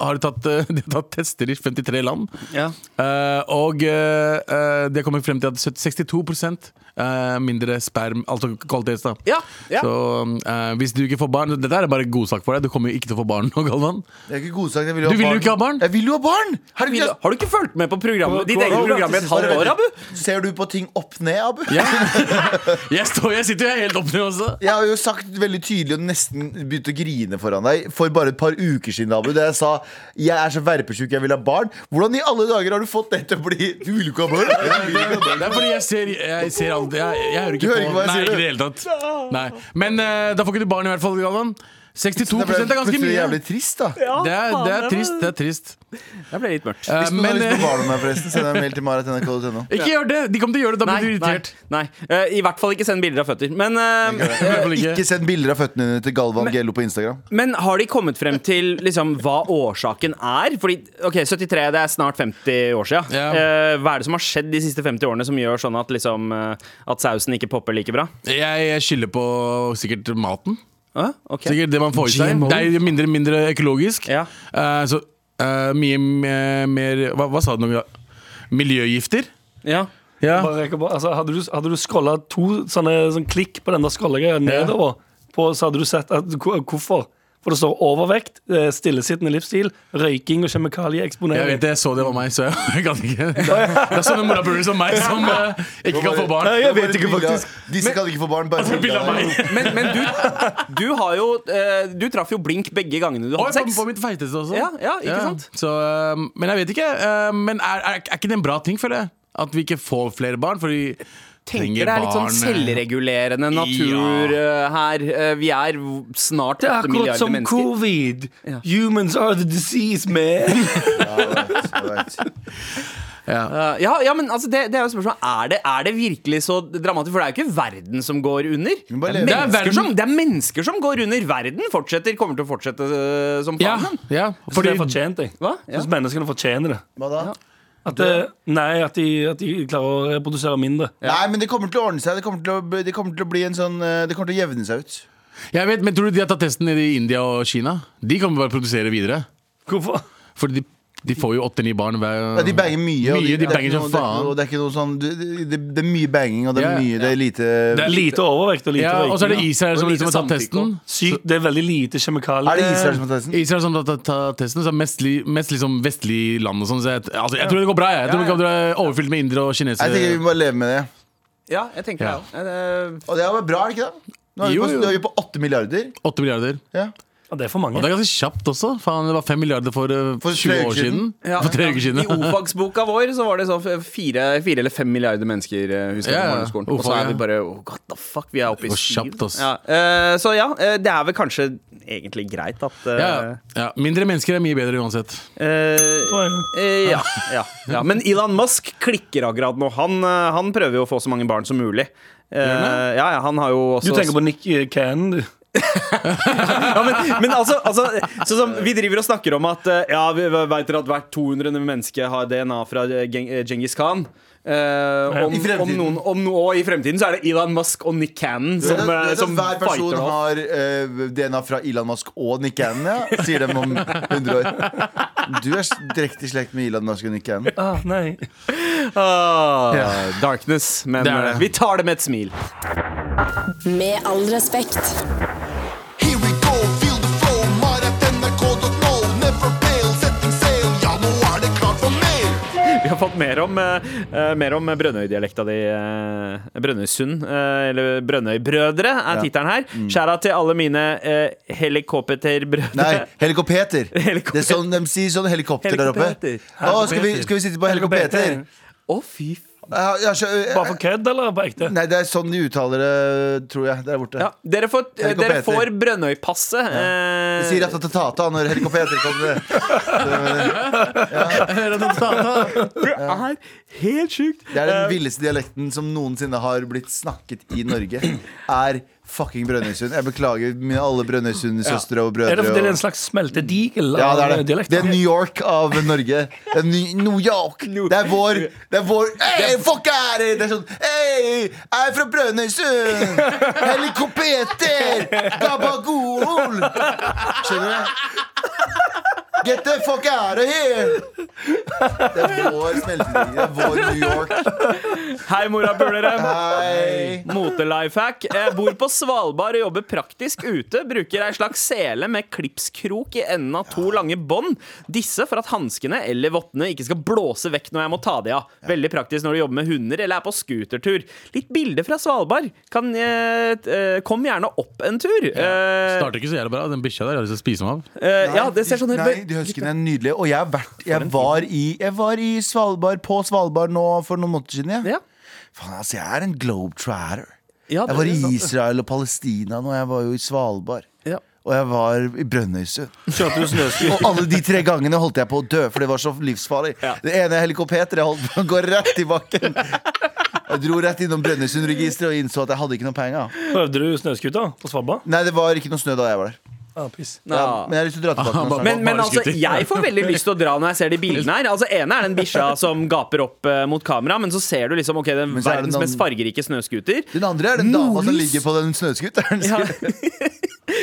har de tatt, de har tatt tester i 53 land.
Ja.
Eh, og de har kommet frem til at 62 eh, mindre sperm, altså kvalitets, da.
Ja, ja.
Så uh, hvis du ikke får barn Dette er bare godsak for deg. Du kommer jo ikke til å få barn nå, Galvan.
Det er ikke godsagt. Jeg vil jo
Du vil jo ikke ha barn?
Jeg vil jo ha barn! Har du
har du ikke fulgt med på programmet, ditt eget program i et halvt år, Abu?
Ser du på ting opp ned, Abu?
Jeg, står, jeg sitter jo helt opp ned også.
Jeg har jo sagt veldig tydelig og nesten begynt å grine foran deg for bare et par uker siden, Abu. Da jeg sa jeg er så verpesjuk, jeg vil ha barn. Hvordan i alle dager har du fått det til å bli Du vil jo ikke ha barn? Ha.
Det er fordi jeg ser, jeg ser aldri Jeg, jeg hører ikke
hører
på
ikke jeg
Nei, ikke i det hele tatt. Nei. Men uh, da får ikke du barn, i hvert fall, Galvan. 62
Det ble
er ganske mye.
jævlig trist, da.
Det er, det er trist. Det er trist.
Det ble litt mørkt.
Eh,
Hvis noen har lyst på
eh,
barn forresten, send en mail til marat.nrk.no.
ikke gjør det! De kommer til å gjøre det. Da blir du irritert.
nei. Eh, I hvert fall ikke send bilder av føtter. Men,
fall ikke.
Ikke send bilder av føttene dine til Galvan Gello på Instagram.
men har de kommet frem til liksom, hva årsaken er? Fordi, ok, 73 det er snart 50 år siden.
Yeah.
Uh, hva er det som har skjedd de siste 50 årene som gjør sånn at, liksom, at sausen ikke popper like bra?
Jeg, jeg skylder på sikkert maten.
Ah, okay.
Sikkert det man får i seg. Det er mindre mindre økologisk.
Ja.
Eh, så eh, mye mer, mer hva, hva sa du nå? Miljøgifter?
Ja.
Ja.
Bare på- altså, hadde du, hadde du scrolla to sånne sånn klikk på den der scrollegreia nedover, på, så hadde du sett at, hvorfor. For det står overvekt, stillesittende livsstil, røyking og
vet det, jeg så det var meg, så jeg kan ikke. Det er sånne morapuler som meg som eh, ikke kan få barn.
Nei, jeg vet ikke, faktisk.
Disse kan ikke få barn. Bare
Altså, bilde av meg.
Men, men du, du har jo eh, Du traff jo blink begge gangene du hadde
på,
sex.
på mitt feiteste også.
Ja, ja, ikke sant?
Så, eh, men jeg vet ikke. men er, er, er ikke det en bra ting, føler jeg? At vi ikke får flere barn? Fordi
Tenker det er litt sånn selvregulerende natur ja. her. Eh, vi er snart 8 milliarder mennesker.
Det er akkurat som covid.
Ja.
Humans are the disease, man.
Jeg
ja.
Eh, ja, ja, men altså, det, det er jo spørsmålet er det, er det virkelig så dramatisk? For det er jo ikke verden som går under. Det er.
Det er
mennesker som, det er mennesker som går under. Verden fortsetter, kommer til å fortsette eh, som
Ja,
faen.
ja,
Fordi
fordi
det er fortjent, jeg.
Hva?
Jeg synes menneskene fortjener det.
Hva da?
At det nei, at de, at de klarer å reprodusere mindre.
Nei, men det kommer til å ordne seg. Det kommer til å, det kommer til å bli en sånn eh, Det kommer til å jevne seg ut.
Jeg vet, men Tror du de har tatt testen i India og Kina? De kommer bare å produsere videre.
Hvorfor?
Fordi de, de får jo åtte-ni barn hver
Ja, de banger mye. og
Mye, de
er
banger som faen.
Det er ikke noe sånn Det, det, det er mye banging, og det er
Ja,
mye Det er lite
Det er lite overvekt og lite
Ja, Og så er det. Israel som
Og
liksom har tatt testen.
Sykt, det er veldig lite kjemikalier.
Er det Israel som har testen?
Israel som har tatt tatt testen, så er mest, li- mest liksom vestlig land og sånn. Så jeg, altså, jeg tror det går bra. Jeg, jeg tror det kommer til å være overfylt med indere og
Jeg tenker vi må bare leve med det.
Ja, jeg tenker
Ja.
det òg.
Og det er jo bra, er det ikke det? Nå er vi
Jo,
på,
jo.
nå er vi på 8 milliarder.
Åtte milliarder.
Ja.
Ja, det er for mange.
Og det er ganske kjapt også. Faen, det var fem milliarder for, uh,
For
20
tre
år
uker
siden.
Ja,
For tre uker
I
siden.
I Ofagsboka vår så var det sånn fire, fire eller fem milliarder mennesker eh, husker jeg,
Ja,
på
ja.
barneskolen. Og så
O-fag,
er vi bare oh, what the fuck, vi er oppe i
skyen går
syv.
kjapt, ass.
Ja, eh, så ja, eh, det er vel kanskje egentlig greit at eh,
Ja, ja. Mindre mennesker er mye bedre uansett.
eh, eh, ja, ja, ja. Men Elon Musk klikker akkurat nå. Han, eh, han prøver jo å få så mange barn som mulig. Eh, ja, ja, han har jo også
Du tenker på Nick Cannon, du.
Ja, men, men altså, altså så, som Vi driver og snakker om at eh, Ja, vi vet dere at hvert 200. menneske har DNA fra eh, Geng- eh, Genghis Khan. Eh, om,
I
om noen, om noe, og i fremtiden så er det Elon Musk og Nick Cannon som, det,
det, det,
som
hver person
off.
har uh, DNA fra Elon Musk og Nick Cannon, ja? sier de om 100 år. Du er direkte i slekt med Elon Musk og Nick Cannon.
Ah, nei.
Ah, Darkness. Men
Det det.
vi tar det med et smil.
Med all respekt.
Har fått mer om, eh, eh, mer om Brønnøy-dialekta di. Uh, Brønnøysund, eh, eller Brønnøybrødre, er
Ja.
tittelen her. Skjæra til alle mine helikopterbrødre.
Nei, helikopter.
Helikopter.
Det er sånn de sier sånn helikopter der oppe. Å, skal, vi, skal vi sitte på helikopter?
Å, fy f...
Ja, ja, eh,
Bare for kødd, eller på ekte?
Nei, det er sånn de uttaler det, tror jeg. Der borte.
Ja, dere får, eh, dere får Brønnøypasset.
De
eh,
sier ratatatata når helikopter kommer.
Det er helt sjukt.
Det er den villeste dialekten som noensinne har blitt snakket i Norge. Er Fucking Brønnøysund. Jeg beklager mine alle Brønnøysund-søstre og brødre.
Er det det er en slags smeltedigel
ja, det er
av
det. er New York av Norge. Det er Ny- New York. Det er vår Det er vår Hei, fuck er det? Det er sånn Hei, jeg er fra Brønnøysund! Helikopter! Gabagol! Skjønner du? Get the fuck out of here! Det er vår smeltedigel. Det er vår New York.
Hei, morapulere. Motelifehack. Jeg bor på Svalbard og jobber praktisk ute. Bruker ei slags sele med klipskrok i enden av to lange bånd. Disse for at hanskene eller vottene ikke skal blåse vekk når jeg må ta de av. Veldig praktisk når du jobber med hunder eller er på scootertur. Litt bilder fra Svalbard. Kan, eh, eh, kom gjerne opp en tur. Eh,
Starter ikke så jævlig bra. Den bikkja der, har lyst til å spise meg av.
eh, ja, det ser sånn ut.
Nei, de huskyene er nydelige. Og jeg, har vært, jeg, var i, jeg var i Svalbard, på Svalbard nå for noen måneder siden. jeg.
Ja.
Faen, altså, jeg er en globetrotter.
Ja,
Jeg var i. Israel og Palestina nå. Jeg var jo i Svalbard.
Ja.
Og jeg var i Brønnøysund. Og alle de tre gangene holdt jeg på å dø, for det var så livsfarlig.
Ja.
Det ene helikopteret holdt på å gå rett i bakken. Jeg dro rett innom Brønnøysundregisteret og innså at jeg hadde ikke noe penger.
Prøvde du snøskuta på Svalbard?
Nei, det var ikke noe snø da jeg var der.
Ah.
Ja, men jeg har lyst til å dra tilbake.
Men, men altså, jeg får veldig lyst til å dra når jeg ser de bildene her. Altså, ene er den bikkja som gaper opp uh, mot kamera, men så ser du liksom Ok, den
er
verdens
den
mest fargerike snøscooter.
Den andre er den dama som ligger på den snøscooteren.
Ja.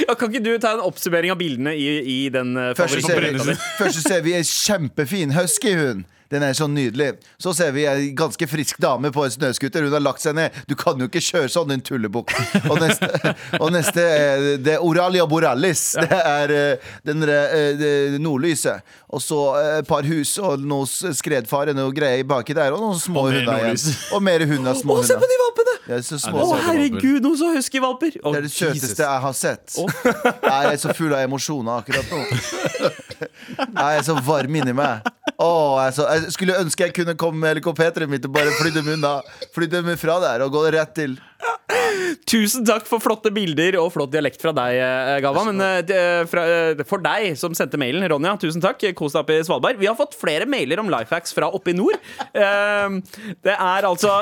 Ja, kan ikke du ta en oppsummering av bildene i, i den uh,
Først ser, vi, først ser vi en kjempefin huskyhund. Den er så nydelig. Så ser vi ei ganske frisk dame på en snøscooter. Hun har lagt seg ned. Du kan jo ikke kjøre sånn, din tullebukk. Og neste, og neste er det er Oralia Borallis Det er eh, den eh, det nordlyset. Og så eh, et par hus og noe skredfare, noe greier baki der. Og noen små hunder igjen. Og mer hunder. Små
Å, se på de valpene! Å,
er
herregud, noen så husky-valper!
Det er det søteste jeg har sett. Jeg er så full av emosjoner akkurat nå. Jeg er så varm inni meg. Jeg, er jeg skulle ønske jeg kunne komme med helikopteret mitt og bare fly dem unna. Fly dem fra der og gå rett til.
Tusen takk for flotte bilder og flott dialekt fra deg, Gava. Men eh, fra, eh, for deg som sendte mailen, Ronja, tusen takk. Kos deg oppe i Svalbard. Vi har fått flere mailer om Lifehacks fra oppe i nord. Eh, Det er altså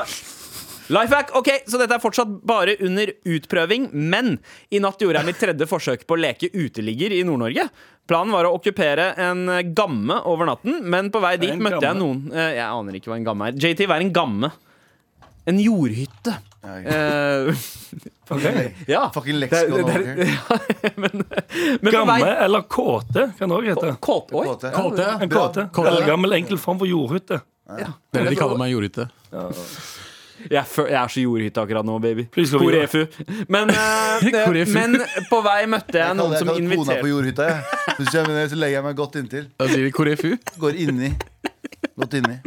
Lifehack, ok, så dette er fortsatt bare under utprøving, men i natt gjorde jeg mitt tredje forsøk på å leke uteligger i Nord-Norge. Planen var å okkupere en gamme over natten, men på vei dit møtte jeg noen eh, Jeg aner ikke hva en gamme er. JT, hva er en gamme? En jordhytte. Eh, ja.
Fucking leksikon
det- ja, men, men
Gamme
vei
eller kåte, kan det òg hete.
Kåte, oi.
Kåte.
Kåte.
En kåte.
Kåte.
gammel enkel form for jordhytte.
Det er det de kaller meg jordhytte.
Jeg, jeg er så jordhytte akkurat nå, baby. Korefu. Men,
uh,
men på vei møtte jeg
Jeg
noen
kaller, jeg
som
kaller kona på jordhytta. Jeg. Så, så legger jeg meg godt inntil.
Da sier de korefu.
Går inni. Godt inni.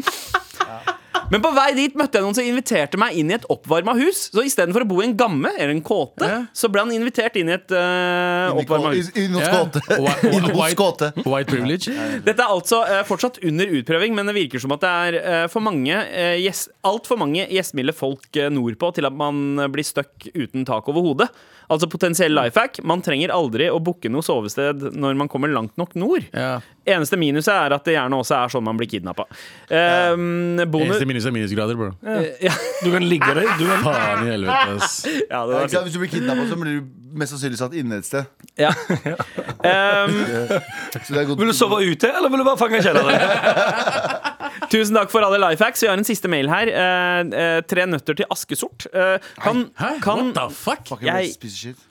Men på vei dit møtte jeg noen som inviterte meg inn i et oppvarma hus. Så istedenfor å bo i en gamme eller en kåte,
Ja.
så ble han invitert inn i et uh, oppvarma hus.
i- Inn hos
Ja.
kåte.
Whi-
Inn hos
white- White privilege.
Dette er altså uh, fortsatt under utprøving, men det virker som at det er uh, for mange uh, yes, altfor mange gjestmilde folk uh, nordpå til at man eh, blir stuck uten tak over hodet. Altså potensiell life hack. Man trenger aldri å booke noe sovested når man kommer langt nok nord.
Ja.
Eneste minuset er at det gjerne også er sånn man blir kidnappa. Um,
Eneste minus er minusgrader, bro.
ja,
Du kan ligge der. Du kan
Faen i helvete, ass.
ja, det var
ikke sant? Hvis du blir kidnappa, så blir du mest sannsynlig satt inne et sted.
ja. um,
Så det er godt.
Vil du sove ute, eller vil du bare fange kjelleren?
Tusen takk for alle life hacks. Vi har en siste mail her. Eh, eh, tre nøtter til askesort. Eh, kan,
Hæ?
kan
What the fuck?
Jeg-.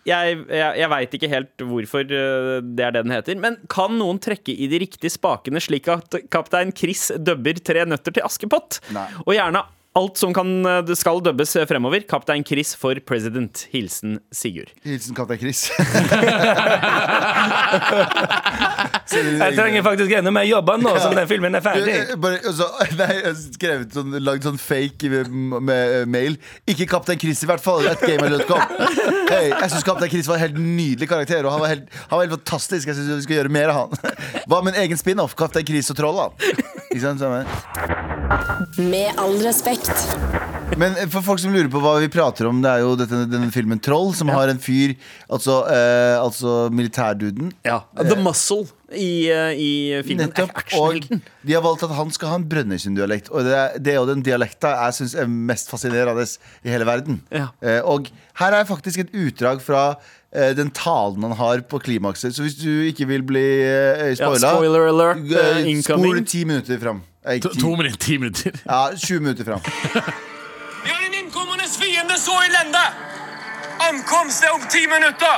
Jeg, jeg, jeg veit ikke helt hvorfor eh, det er det den heter. Men kan noen trekke i de riktige spakene slik at kaptein Chris dubber Tre nøtter til Askepott?
Nei.
Og gjerne alt som kan, eh, det skal dubbes fremover. Kaptein Chris for president. Hilsen Sigurd.
Hilsen kaptein Chris.
Jeg trenger faktisk enda mer jobber nå som den filmen er ferdig.
eh, bare, altså, nei, jeg har skrevet sånn, lagd sånn fake med, med eh, mail. Ikke Kaptein Chris, i hvert fall. At gamer.com. Hey, jeg syns Kaptein Chris var en helt nydelig karakter, og han var helt, han var helt fantastisk. Jeg synes vi skal gjøre mer av han. Hva med en egen spin-off? Kaptein Chris og Trollene. Ikke sant? Samme.
Med all respekt.
Men eh, for folk som lurer på hva vi prater om, det er jo dette, denne filmen Troll, som har en fyr, altså, eh, altså militærduden.
Ja, The Muscle i, eh, i filmen.
Nettopp. Og
Actionhelten.
de har valgt at han skal ha en Brønnøysund-dialekt. Og det er, det er jo den dialekta jeg syns er mest fascinerende i hele verden.
Ja.
Eh, og her er faktisk et utdrag fra eh, den talen han har på klimakset. Så hvis du ikke vil bli eh,
Ja,
spoila
spoiler alert,
eh,
eh,
Spol
incoming.
ti minutter fram. Eh, ti-
to minutter, ti minutter.
Ja, 20 minutter fram.
Vi har en innkommende fiende så elende! Ankomst er om ti minutter!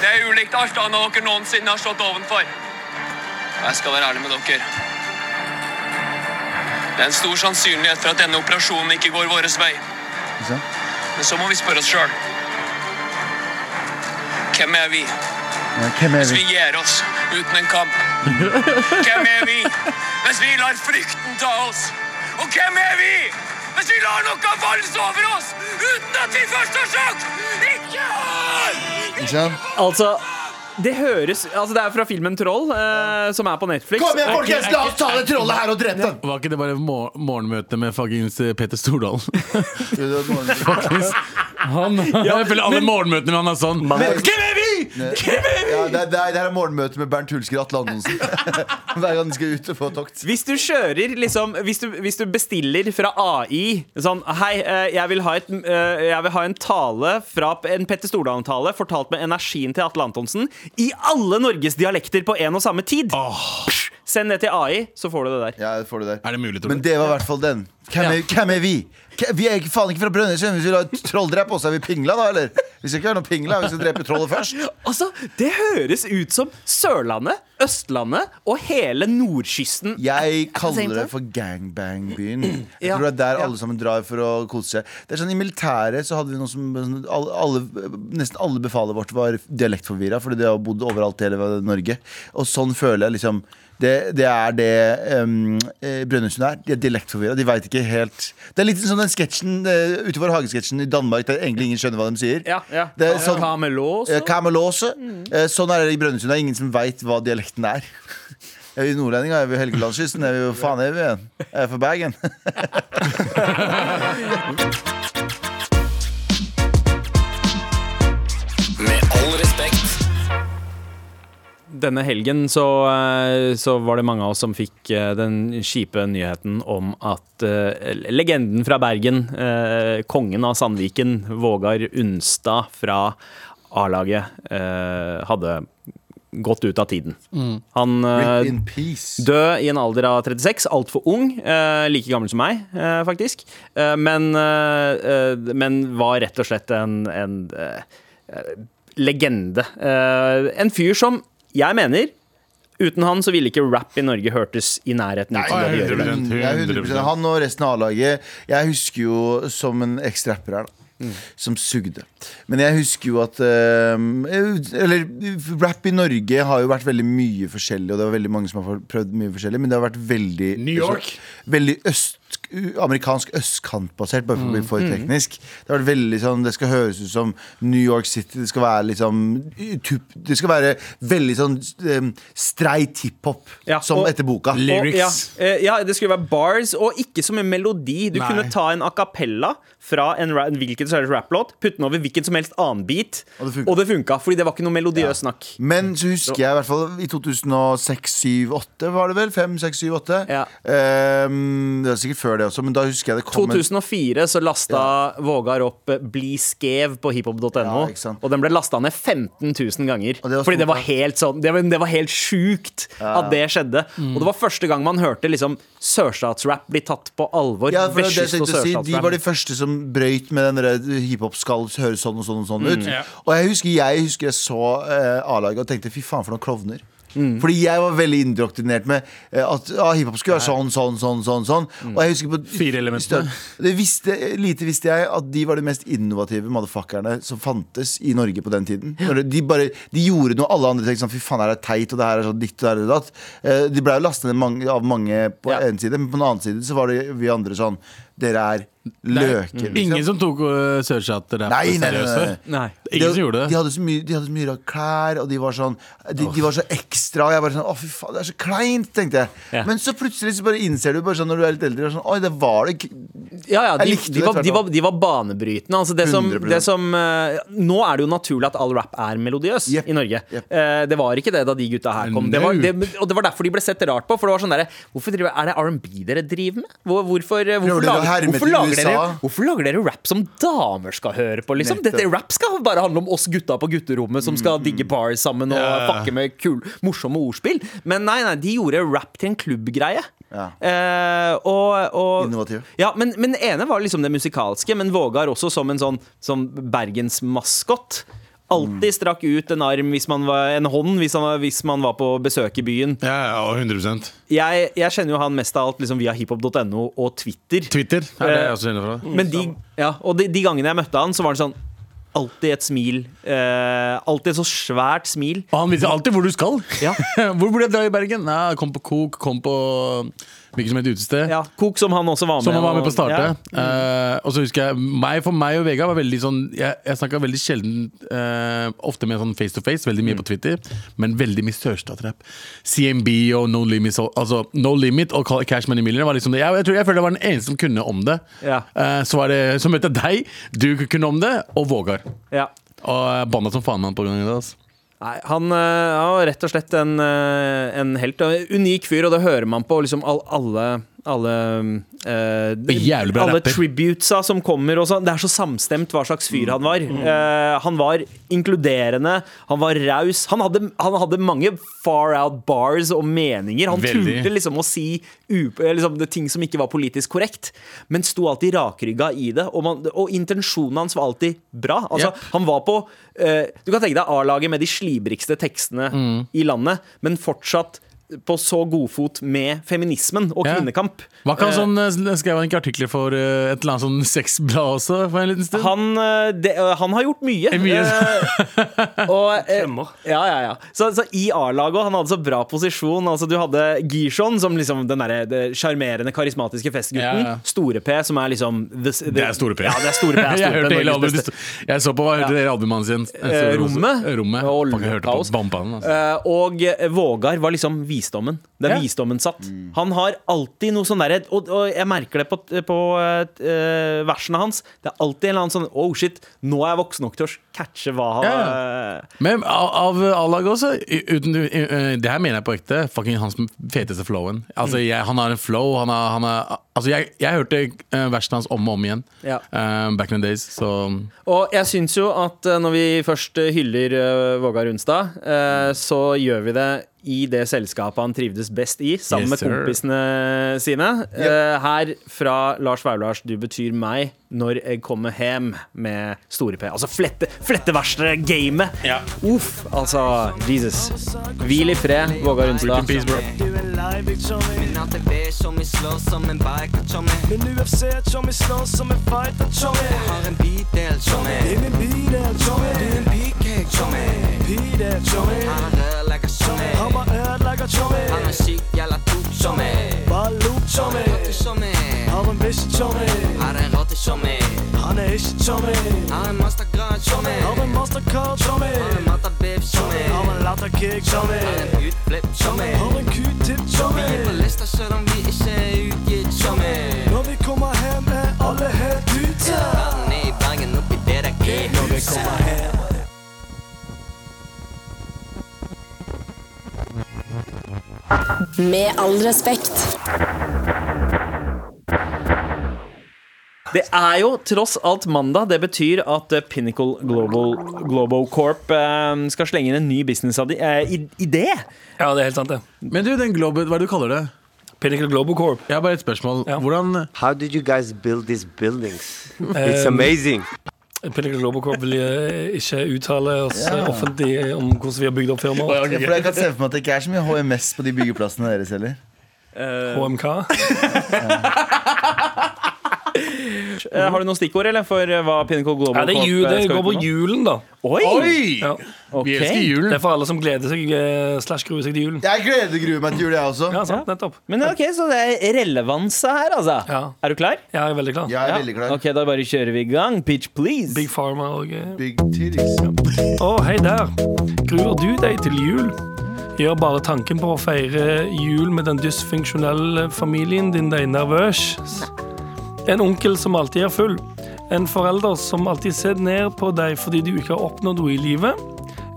Det er ulikt alt annet dere noensinne har stått ovenfor. Jeg skal være ærlig med dere. Det er en stor sannsynlighet for at denne operasjonen ikke går vår vei. Men så må vi spørre oss sjøl. Hvem er vi
Ja, hvem er
hvis vi
vi?
gir oss uten en kamp? Hvem er vi hvis vi lar frykten ta oss? Og hvem er vi hvis vi lar noe valse over oss uten at vi først har sagt ikke har?
Ikke?
Altså, det høres Altså, det er fra filmen Troll, eh, som er på Netflix.
Kom igjen, folkens! La oss ta det trollet her og drepe den!
Var ikke det bare mor morgenmøte med fuckings eh, Peter Stordalen? Han, jeg føler alle morgenmøtene med han er sånn Hvem er vi?!
Ja, det, det, er, det er morgenmøte med Bernt Hulsker og Atle Antonsen. Hver gang de skal ut og få tokt.
Hvis du kjører liksom Hvis du, hvis du bestiller fra AI Sånn, hei, eh, jeg vil ha, et, eh, jeg vil ha en tale fra En Petter Stordalen-tale Fortalt med energien til Atle Antonsen I alle Norges dialekter på en og samme tid Oh. Send det til AI, så får du det der
Ja, får du der.
Er det mulig, tror
Men det var i hvert fall den. Hvem er, hvem er vi? Vi er ikke, faen ikke fra Brønnøysund. Hvis vi lar troll drepe oss, er vi pingla da, eller? Vi skal ikke være noe pingla. Vi skal drepe trollet først.
Altså, det høres ut som Sørlandet, Østlandet Og hele nordkysten
Jeg kaller det for gangbang-byen. Jeg tror det er der alle sammen drar for å kose seg. Det er sånn I militæret så hadde vi noe som sånn, alle, Nesten alle befalet vårt var dialektforvirra, fordi de har bodd overalt i hele Norge. Og sånn føler jeg liksom det, det er det um, Brønnøysund er. De er dialektforvirra. De veit ikke helt Det er litt sånn den sketsjen uh, utover hagesketsjen i Danmark der egentlig ingen skjønner hva de sier.
Ja, ja
Det er sånn-
Kamelås
Eh, Kamelåse. uh, Sånn er det i Brønnøysund. Det er ingen som veit hva dialekten er. Er vi nordlendinger? Er vi Helgelandskysten? Er vi hvor faen er vi igjen? Er vi fra Bergen?
Med all respekt.
Denne helgen så, eh, så var det mange av oss som fikk eh, den kjipe nyheten om at uh, legenden fra Bergen, uh, kongen av Sandviken, Vågar Unstad fra A-laget, uh, hadde gått ut av tiden. Han eh,
Rip in peace.
Død i en alder av 36, altfor ung. Eh, like gammel som meg, eh, faktisk. Eh, men, men var rett og slett en, en legende. Eh, en fyr som jeg mener Uten han så ville ikke rap i Norge hørtes i nærheten Nei, dag.
100%.
Er 100% Han og resten av A-laget. Jeg husker jo som en eks-rapper her, da. Som sugde. Men jeg husker jo at eh, Eller rap i Norge har jo vært veldig mye forskjellig, og det er veldig mange som har prøvd mye forskjellig, men det har vært veldig
New York.
Veldig øst, amerikansk østkantbasert, bare for å bli for teknisk. Det har vært veldig sånn Det skal høres ut som New York City. Det skal være liksom tup- Det skal være veldig sånn um, streit hiphop,
Ja,
som
og-
etter boka.
Lyrics.
Og, ja, eh, ja, det skulle være bars, og ikke som en melodi. Du
Nei.
kunne ta en a cappella fra en, ra- en hvilken som helst rapplåt, putte den over hvilken som helst annen beat,
Og det funka.
og det funka. Fordi det var ikke noe melodiøst snakk.
Men så husker jeg i hvert fall i 2006-2008, var det vel? 5, 6, 7, 8.
Ja.
Um, det var sikkert før det også, men da husker jeg det kom
2004 så lasta Vågar opp eh, Bli skev på hiphop.no.
Ja,
og den ble lasta ned 15 000 ganger.
Det
fordi det var helt sånn Det var, det var helt sjukt at det skjedde.
Mm.
Og det var første gang man hørte liksom sørstatsrap bli tatt på alvor.
ja, for det, det, jeg å si, de var de første som brøyt med den der hiphop skal høres sånn og sånn og sånn ut.
Ja.
Og jeg husker jeg husker jeg så uh, A-laget og tenkte fy faen for noen klovner.
Mm.
Fordi jeg var veldig indoktrinert med eh, at ah, hiphop skulle være sånn, sånn, sånn. sånn, sånn.
Mm.
Og jeg husker på
Fire elementer.
det visste, Lite visste jeg at de var de mest innovative motherfuckerne som fantes i Norge på den tiden. De, bare, de gjorde noe alle andre tenkte sånn Fy faen, det her er teit, og det her er sånn ditt og det her er datt. Eh, De ble jo lastet ned av mange på
Ja.
en side, men på den annen side så var det vi andre sånn dere er løker. liksom.
Ingen som tok uh, Sørchat-rap
Nei, nei, nei, nei.
før?
Nei.
Ingen som gjorde
De
det.
hadde så mye, de hadde så mye rare klær, og de var sånn De, de var så ekstra. Og jeg bare sånn Å, fy faen, det er så kleint, tenkte jeg.
Ja.
Men så plutselig så bare innser du bare sånn når du er litt eldre sånn, Oi, det var det
Ja, Ja, de,
Jeg
de,
likte
de,
det
var, de, var, de var banebrytende. Altså det som, det som, uh, nå er det jo naturlig at all rap er melodiøs
yep.
i Norge.
Yep.
Uh, det var ikke det da de gutta her kom. Det var, det, og det var derfor de ble sett rart på. For det var sånn derre Hvorfor driver, Er det R&B dere driver med? Hvor, hvorfor, eh, hvorfor, lager,
herme
hvorfor, lager dere, hvorfor lager dere rap som damer skal høre på, liksom? Dette Rap skal bare handle om oss gutta på gutterommet som skal digge bars sammen og
yeah.
fucke med kul, morsomme ordspill. Men nei, nei, de gjorde rap til en klubbgreie.
Ja.
Eh, og, og
Innovativ.
ja, men, men ene var liksom det musikalske, men Vågar også som en sånn, Bergens bergensmaskott. Alltid strakk ut en arm hvis man var, en hånd hvis, han hvis man var på besøk i byen.
Ja, ja, og 100
Jeg, jeg kjenner jo han mest av alt liksom via hiphop.no og Twitter.
Twitter ja, det jeg også kjenner fra.
Men de, ja, og de, de gangene jeg møtte han, så var det sånn Alltid et smil. Eh, alltid et så svært smil.
Og han viser alltid hvor du skal.
Ja.
hvor burde jeg dra i Bergen? Nei, kom på Kok, kom på hvilket som et utested.
Ja, Kok som han også var med.
Som han var med på å
og-
starte.
Ja.
uh, og så husker jeg meg, For meg og Vegard var veldig sånn Jeg, jeg snakka veldig sjelden uh, Ofte med sånn face to face, veldig
Mm.
mye på Twitter, men veldig mye sørstatsrap. CMB og No Limit, altså No Limit og Cash Money Millionaire var liksom det. Jeg, jeg tror jeg føler jeg var den eneste som kunne om det.
Ja.
Uh, så var det Så møtte jeg deg, du kunne om det, og Vågar.
Ja.
Og jeg banna som faen meg på grunn av det. Altså.
Nei, han er ja, rett og slett en, eh, en helt. En Unik fyr, og det hører man på liksom all, alle alle eh, Alle tributesa som kommer. Og sånn. det er så samstemt hva slags fyr han var. Eh, han var inkluderende, han var raus. Han han hadde mange far out bars og meninger. Han
Veldig.
turte liksom å si up, liksom, det ting som ikke var politisk korrekt, men sto alltid rakrygga i det. Og, man, og intensjonen hans var alltid bra. Altså,
Yep.
Han var på eh, Du kan tenke deg A-laget med de slibrigste tekstene i landet, men fortsatt på så god fot med feminismen og
Ja.
kvinnekamp.
Hva kan
Eh,
sånn, eh, Skrev han ikke artikler for eh, et eller annet sånn sexblad også for en liten stund?
han, det, han har gjort mye.
Mye.
Og, ja, ja, ja. Så, så i A-laget han hadde så bra posisjon. Altså, du hadde Gishon som liksom den derre sjarmerende, karismatiske festgutten.
Ja, ja.
Store-P som er liksom the, the,
Det er Store P.
Ja, det er Store P. er
jeg
P,
hørte hele albumet. Jeg så på hva heter det albumet hans igjen?
Rommet. Og
jeg hørte på altså.
Eh, og Vågar var liksom visdommen. Det er
Ja.
visdommen satt. Han har alltid noe sånn derre og, og jeg merker det på, på uh, versene hans. Det er alltid en eller annen sånn Oh shit, nå er jeg voksen nok til å catche hva han
Ja,
uh,
Men av, av A-laget også, uten, eh, det her mener jeg på ekte, fucking hans feteste flowen. Altså,
Mm.
jeg, han har en flow, han har, han har Altså, jeg, jeg hørte uh, versene hans om og om igjen
Ja.
eh, back in the days, så
Og jeg syns jo at når vi først hyller Vågar Unstad, eh, så gjør vi det i det selskapet han trivdes best i, sammen
Yes,
med kompisene sine. Eh, her fra Lars Vaulars du betyr meg når jeg kommer hjem med Store P. Altså flette, fletteverste-gamet. Uff, altså Jesus. Hvil i fred,
en
en fighter, tjommi.
Jeg har en bidel, tjommi.
Det er min bil, der, tjommi.
Pide er en pigcake, tjommi.
Pil, der, tjommi.
Han er rørlegger, tjommi.
Han var ødelegger, tjommi.
Han er syk, jævla
lok, tjommi.
Rotte, tjommi.
Har en bikkje, tjommi.
Har en rotte, tjommi.
Han er ikke tjommi.
Har en mastergrad, tjommi.
Har en mastercard, tjommi.
Har en matabib, tjommi.
Har en latterkick, tjommi.
Har en utflip, tjommi.
Har en q-tip, tjommi.
Vi er på lista selv om vi ikke er utgitt, tjommi.
Når vi kommer hjem, er alle helt ute.
Vann i Bergen oppi det der
Når vi kommer hjem.
Med all respekt.
Det er jo tross alt mandag. Det betyr at eh, Pinnacle Global Global Corp eh, skal slenge inn en ny business-idé.
Ja, det er helt sant, det.
Men du, den Globe, hva er det du kaller det?
Pinnacle Global Corp.
Jeg har bare et spørsmål.
Ja.
Hvordan
How did you guys build these buildings?
Um,
It's amazing.
Pinnacle Global Corp vil eh, ikke uttale oss ja. offentlig om hvordan vi har bygd opp firmaet.
Ja, for jeg kan se for meg at det ikke er så mye HMS på de byggeplassene deres heller.
HMK.
kort. Eh, Har du noen stikkord eller, for eh, hva Pinnacle Global
Ja, det, er jul,
eh,
det går på julen, da.
Oi!
Oi!
Ja.
Okay.
Vi elsker julen.
Det er for alle som gleder seg slash gruer seg til julen.
Jeg gleder gruer meg til jul, jeg også.
Ja, sant, nettopp.
Men ok, Så det er relevanse her, altså.
Ja.
Er du klar?
Jeg er veldig klar.
Jeg er veldig klar.
Ok, Da bare kjører vi i gang. Pitch, please.
Big Pharma og eh,
Big titties.
Å, hei der. Gruer du deg til jul? Gjør bare tanken på å feire jul med den dysfunksjonelle familien din deg nervøs. En onkel som alltid er full. En forelder som alltid ser ned på deg fordi du ikke har oppnådd noe i livet.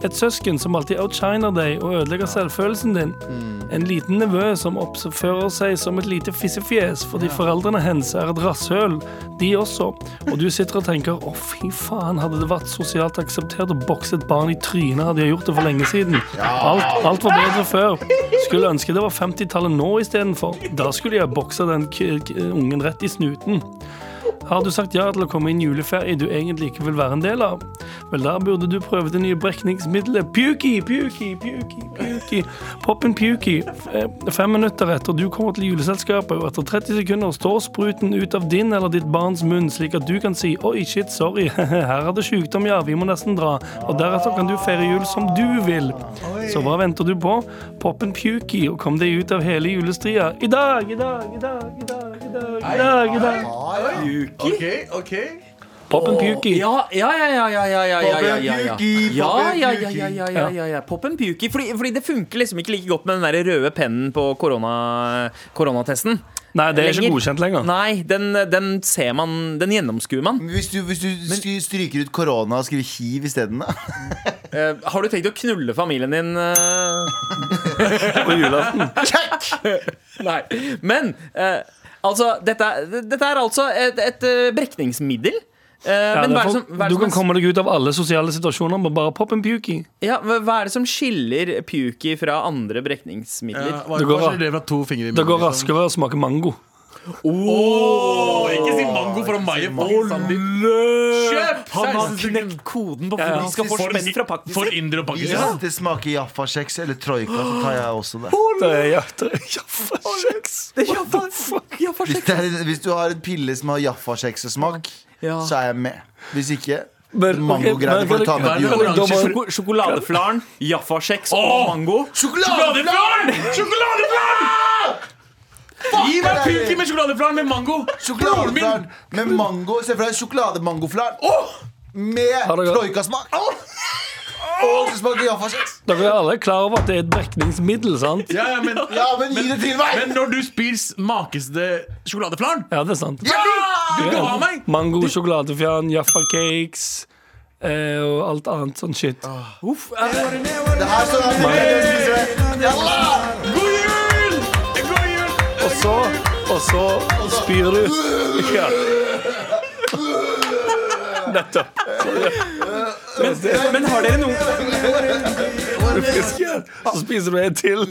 Et søsken som alltid outshiner deg og ødelegger selvfølelsen din. En liten nevø som oppfører seg som et lite fissefjes fordi foreldrene hennes er et rasshøl, de også. Og du sitter og tenker å fy faen, hadde det vært sosialt akseptert å bokse et barn i trynet, hadde jeg gjort det for lenge siden. Alt, alt var bedre før. Skulle ønske det var 50-tallet nå istedenfor. Da skulle jeg boksa den ungen rett i snuten. Har du sagt ja til å komme i en juleferie du egentlig ikke vil være en del av? Vel, da burde du prøve det nye brekningsmiddelet Puki, Puki, Puki, Puki. Poppen Puki. Fem minutter etter du kommer til juleselskapet, og etter 30 sekunder står spruten ut av din eller ditt barns munn, slik at du kan si oi, shit, sorry, her er det sykdom, ja, vi må nesten dra. Og deretter kan du feire jul som du vil. Så hva venter du på? Poppen Puki, og kom deg ut av hele julestria. I dag, i dag, i dag, i dag, i dag, i dag. I dag.
Ok, okay.
Poppen Puki.
Ja, ja, ja, ja, ja, ja, ja, ja, ja, ja, ja. Ja, ja, ja, ja, ja, ja, ja, ja. Poppen Puki. Fordi, fordi det funker liksom ikke like godt med den der røde pennen på korona, koronatesten.
Nei, det er ikke
Lenger.
godkjent lenger.
Nei, den, den ser man Den gjennomskuer man.
Hvis du, hvis du stry- stryker ut korona og skriver hiv isteden, da?
Eh, har du tenkt å knulle familien din eh?
På julaften.
Nei. Men eh, altså, dette, dette er altså et, et eh, brekningsmiddel. Uh,
Ja,
men hva
er
det som, hva er
du
som
kan
som,
komme deg ut av alle sosiale situasjoner med bare pop en puki.
ja, hva er det som skiller puki fra andre brekningsmidler?
Ja,
Det går
det
Det går
liksom?
raskere å smake mango.
Oh, ikke si mango fra meg og Kjøp!
Han har knekt koden på
hvordan ja,
skal få spenn fra Pakistan.
For indre og
Pakistan
Hvis
det smaker jaffakjeks eller troika, så tar jeg også det.
Jaffakjeks.
Hvis du har en pille som har
jaffakjekssmak,
så er jeg med. Hvis ikke Mangogreier. får du ta med
Sjokoladeflaren, jaffakjeks og mango.
Sjokoladeflaren!
Sjokoladeflaren! Gi meg pinky med sjokoladeflan med mango!
Sjokoladeflaren med mango. Se for deg sjokolademangoflaren. Med
Har dere-
troikasmak. Oh! Jaffa-kjeks.
Dere er alle klar over at det er et brekningsmiddel, sant?
Ja, ja, men,
Ja, men gi det til meg!
men når du spiser, makes det sjokoladeflan?
Ja, det er sant.
Du kan ha meg!
Mango, sjokoladefjern, Jaffa-cakes eh, og alt annet sånn shit.
Uff, er det-
Det her står jeg
så, og så spyr du. Ja. Nettopp.
men, men har dere noen
Fisk, Så spiser du en til.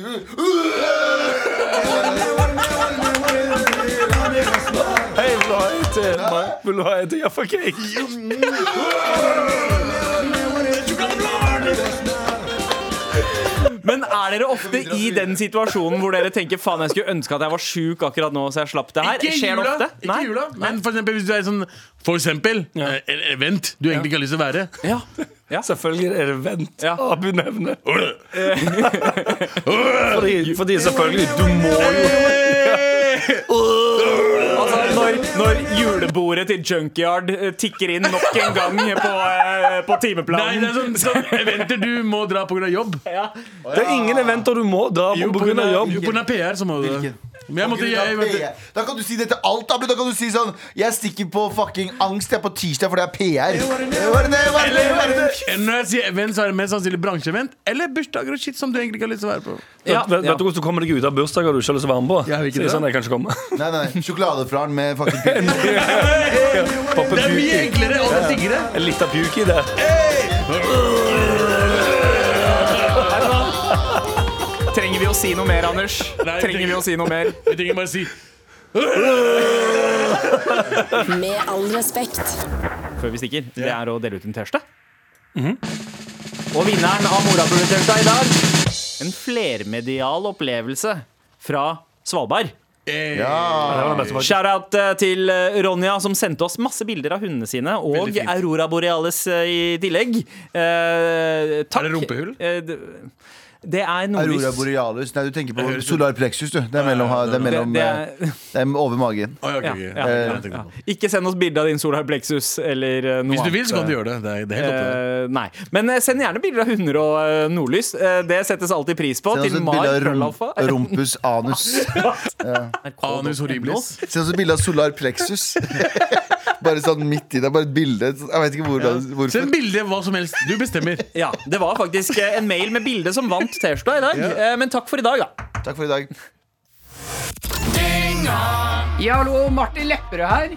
Hei, vil du ha en til? Vil du ha en til Jaffa-cake?
Men er dere ofte i den situasjonen hvor dere tenker Faen, jeg skulle ønske at jeg var sjuk akkurat nå, så jeg slapp det her?
Ikke
Skjer det
jula,
ofte?
ikke jula. Men for eksempel hvis du er sånn For eksempel eh, en event du egentlig ikke har lyst til å være.
Ja.
Selvfølgelig er det vent.
Ja.
Abu nevner. Fordi, fordi selvfølgelig, du må jo
Altså, når, når julebordet til Junkyard eh, tikker inn nok en gang på, på timeplanen
Nei, det er sånn, sånn eventer du må dra pga. jobb.
ja.
Det er ingen eventer du må dra på pga.
grunn av-
jobb.
jo, av PR så må du det.
Hvilken?
Men jeg måtte, jeg, jeg,
Da kan du si det til alt, Abu. Da kan du si sånn Jeg stikker på fucking angst jeg er på tirsdag fordi jeg er PR. Var det det? Var det det? Var det det?
Når jeg sier event, så er det mest sannsynlig bransjeevent eller bursdager og shit som du egentlig ikke har lyst til å være på.
Ja,
vet, vet du hvordan du kommer deg ut av bursdager du ikke har lyst til å være med på?
Jeg vil ikke det.
sånn, jeg kan ikke komme.
Nei, nei. Sjokoladeflaren med fucking
puke.
Det er mye enklere og det er diggere.
En liten puki der.
Vi å si noe mer, Anders?
Nei,
Trenger vi å si noe mer?
Vi trenger bare si
Med all respekt.
Før vi stikker, det er å dele ut en T-skjorte. Og vinneren av Morapuler-T-skjorta i dag En flermedial opplevelse fra Svalbard.
Eh,
Ja.
Shout-out eh, til eh, Ronja, som sendte oss masse bilder av hundene sine. Og Aurora Borealis eh, i tillegg. Eh, takk.
Er det rumpehull?
Eh, det, er nordlys.
Aurora borealis. Nei, du tenker på solar plexus, du. Det er, mellom, det er, mellom,
Det-
eh,
det
det er over magen.
Oh, okay, okay.
Ja,
Ja,
ja, ja, ja. Ikke send oss bilde av din solar plexus eller eh, noe
Hvis du vil, så kan du gjøre det. Det er, er.
Eh, nei. Men send gjerne bilder av hunder og nordlys. Det settes alltid pris på.
Send oss
Til
et
Mar
bilde av rumpus anus.
Anus horribilis.
Send oss et bilde av solar plexus. Bare sånn midt i det. Bare et bilde. Jeg vet ikke hvordan, hvorfor.
Send bilde hva som helst. Du bestemmer.
Ja, Det var faktisk eh, en mail med bilde som vant T-skjorta i dag. Ja. Men takk for i dag, da.
Takk for i dag.
Ja, hallo, Martin Lepperød her.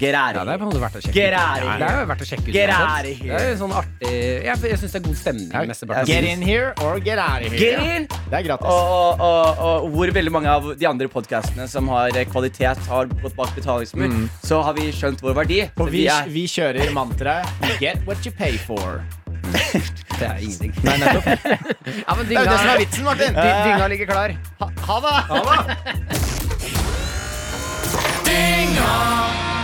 Get out
Ja, det er på en måte verdt å sjekke
Gerari.
ut. Det er jo verdt å sjekke ut.
Get out of here.
Det er jo sånn artig Jeg, jeg syns det er god stemning. mesteparten
Get in here or get out of here.
Get in!
Det er gratis.
Og, og, og, og hvor veldig mange av de andre podkastene som har eh, kvalitet, har gått bak betalingsmur,
Mm.
så har vi skjønt vår verdi.
Og vi,
er
vi kjører mantraet Get what you pay for.
Det er ingenting.
Nei, nettopp.
Ja, men
Det er jo det som er vitsen, Martin.
Dy- Dynga ligger klar.
Ha, ha det!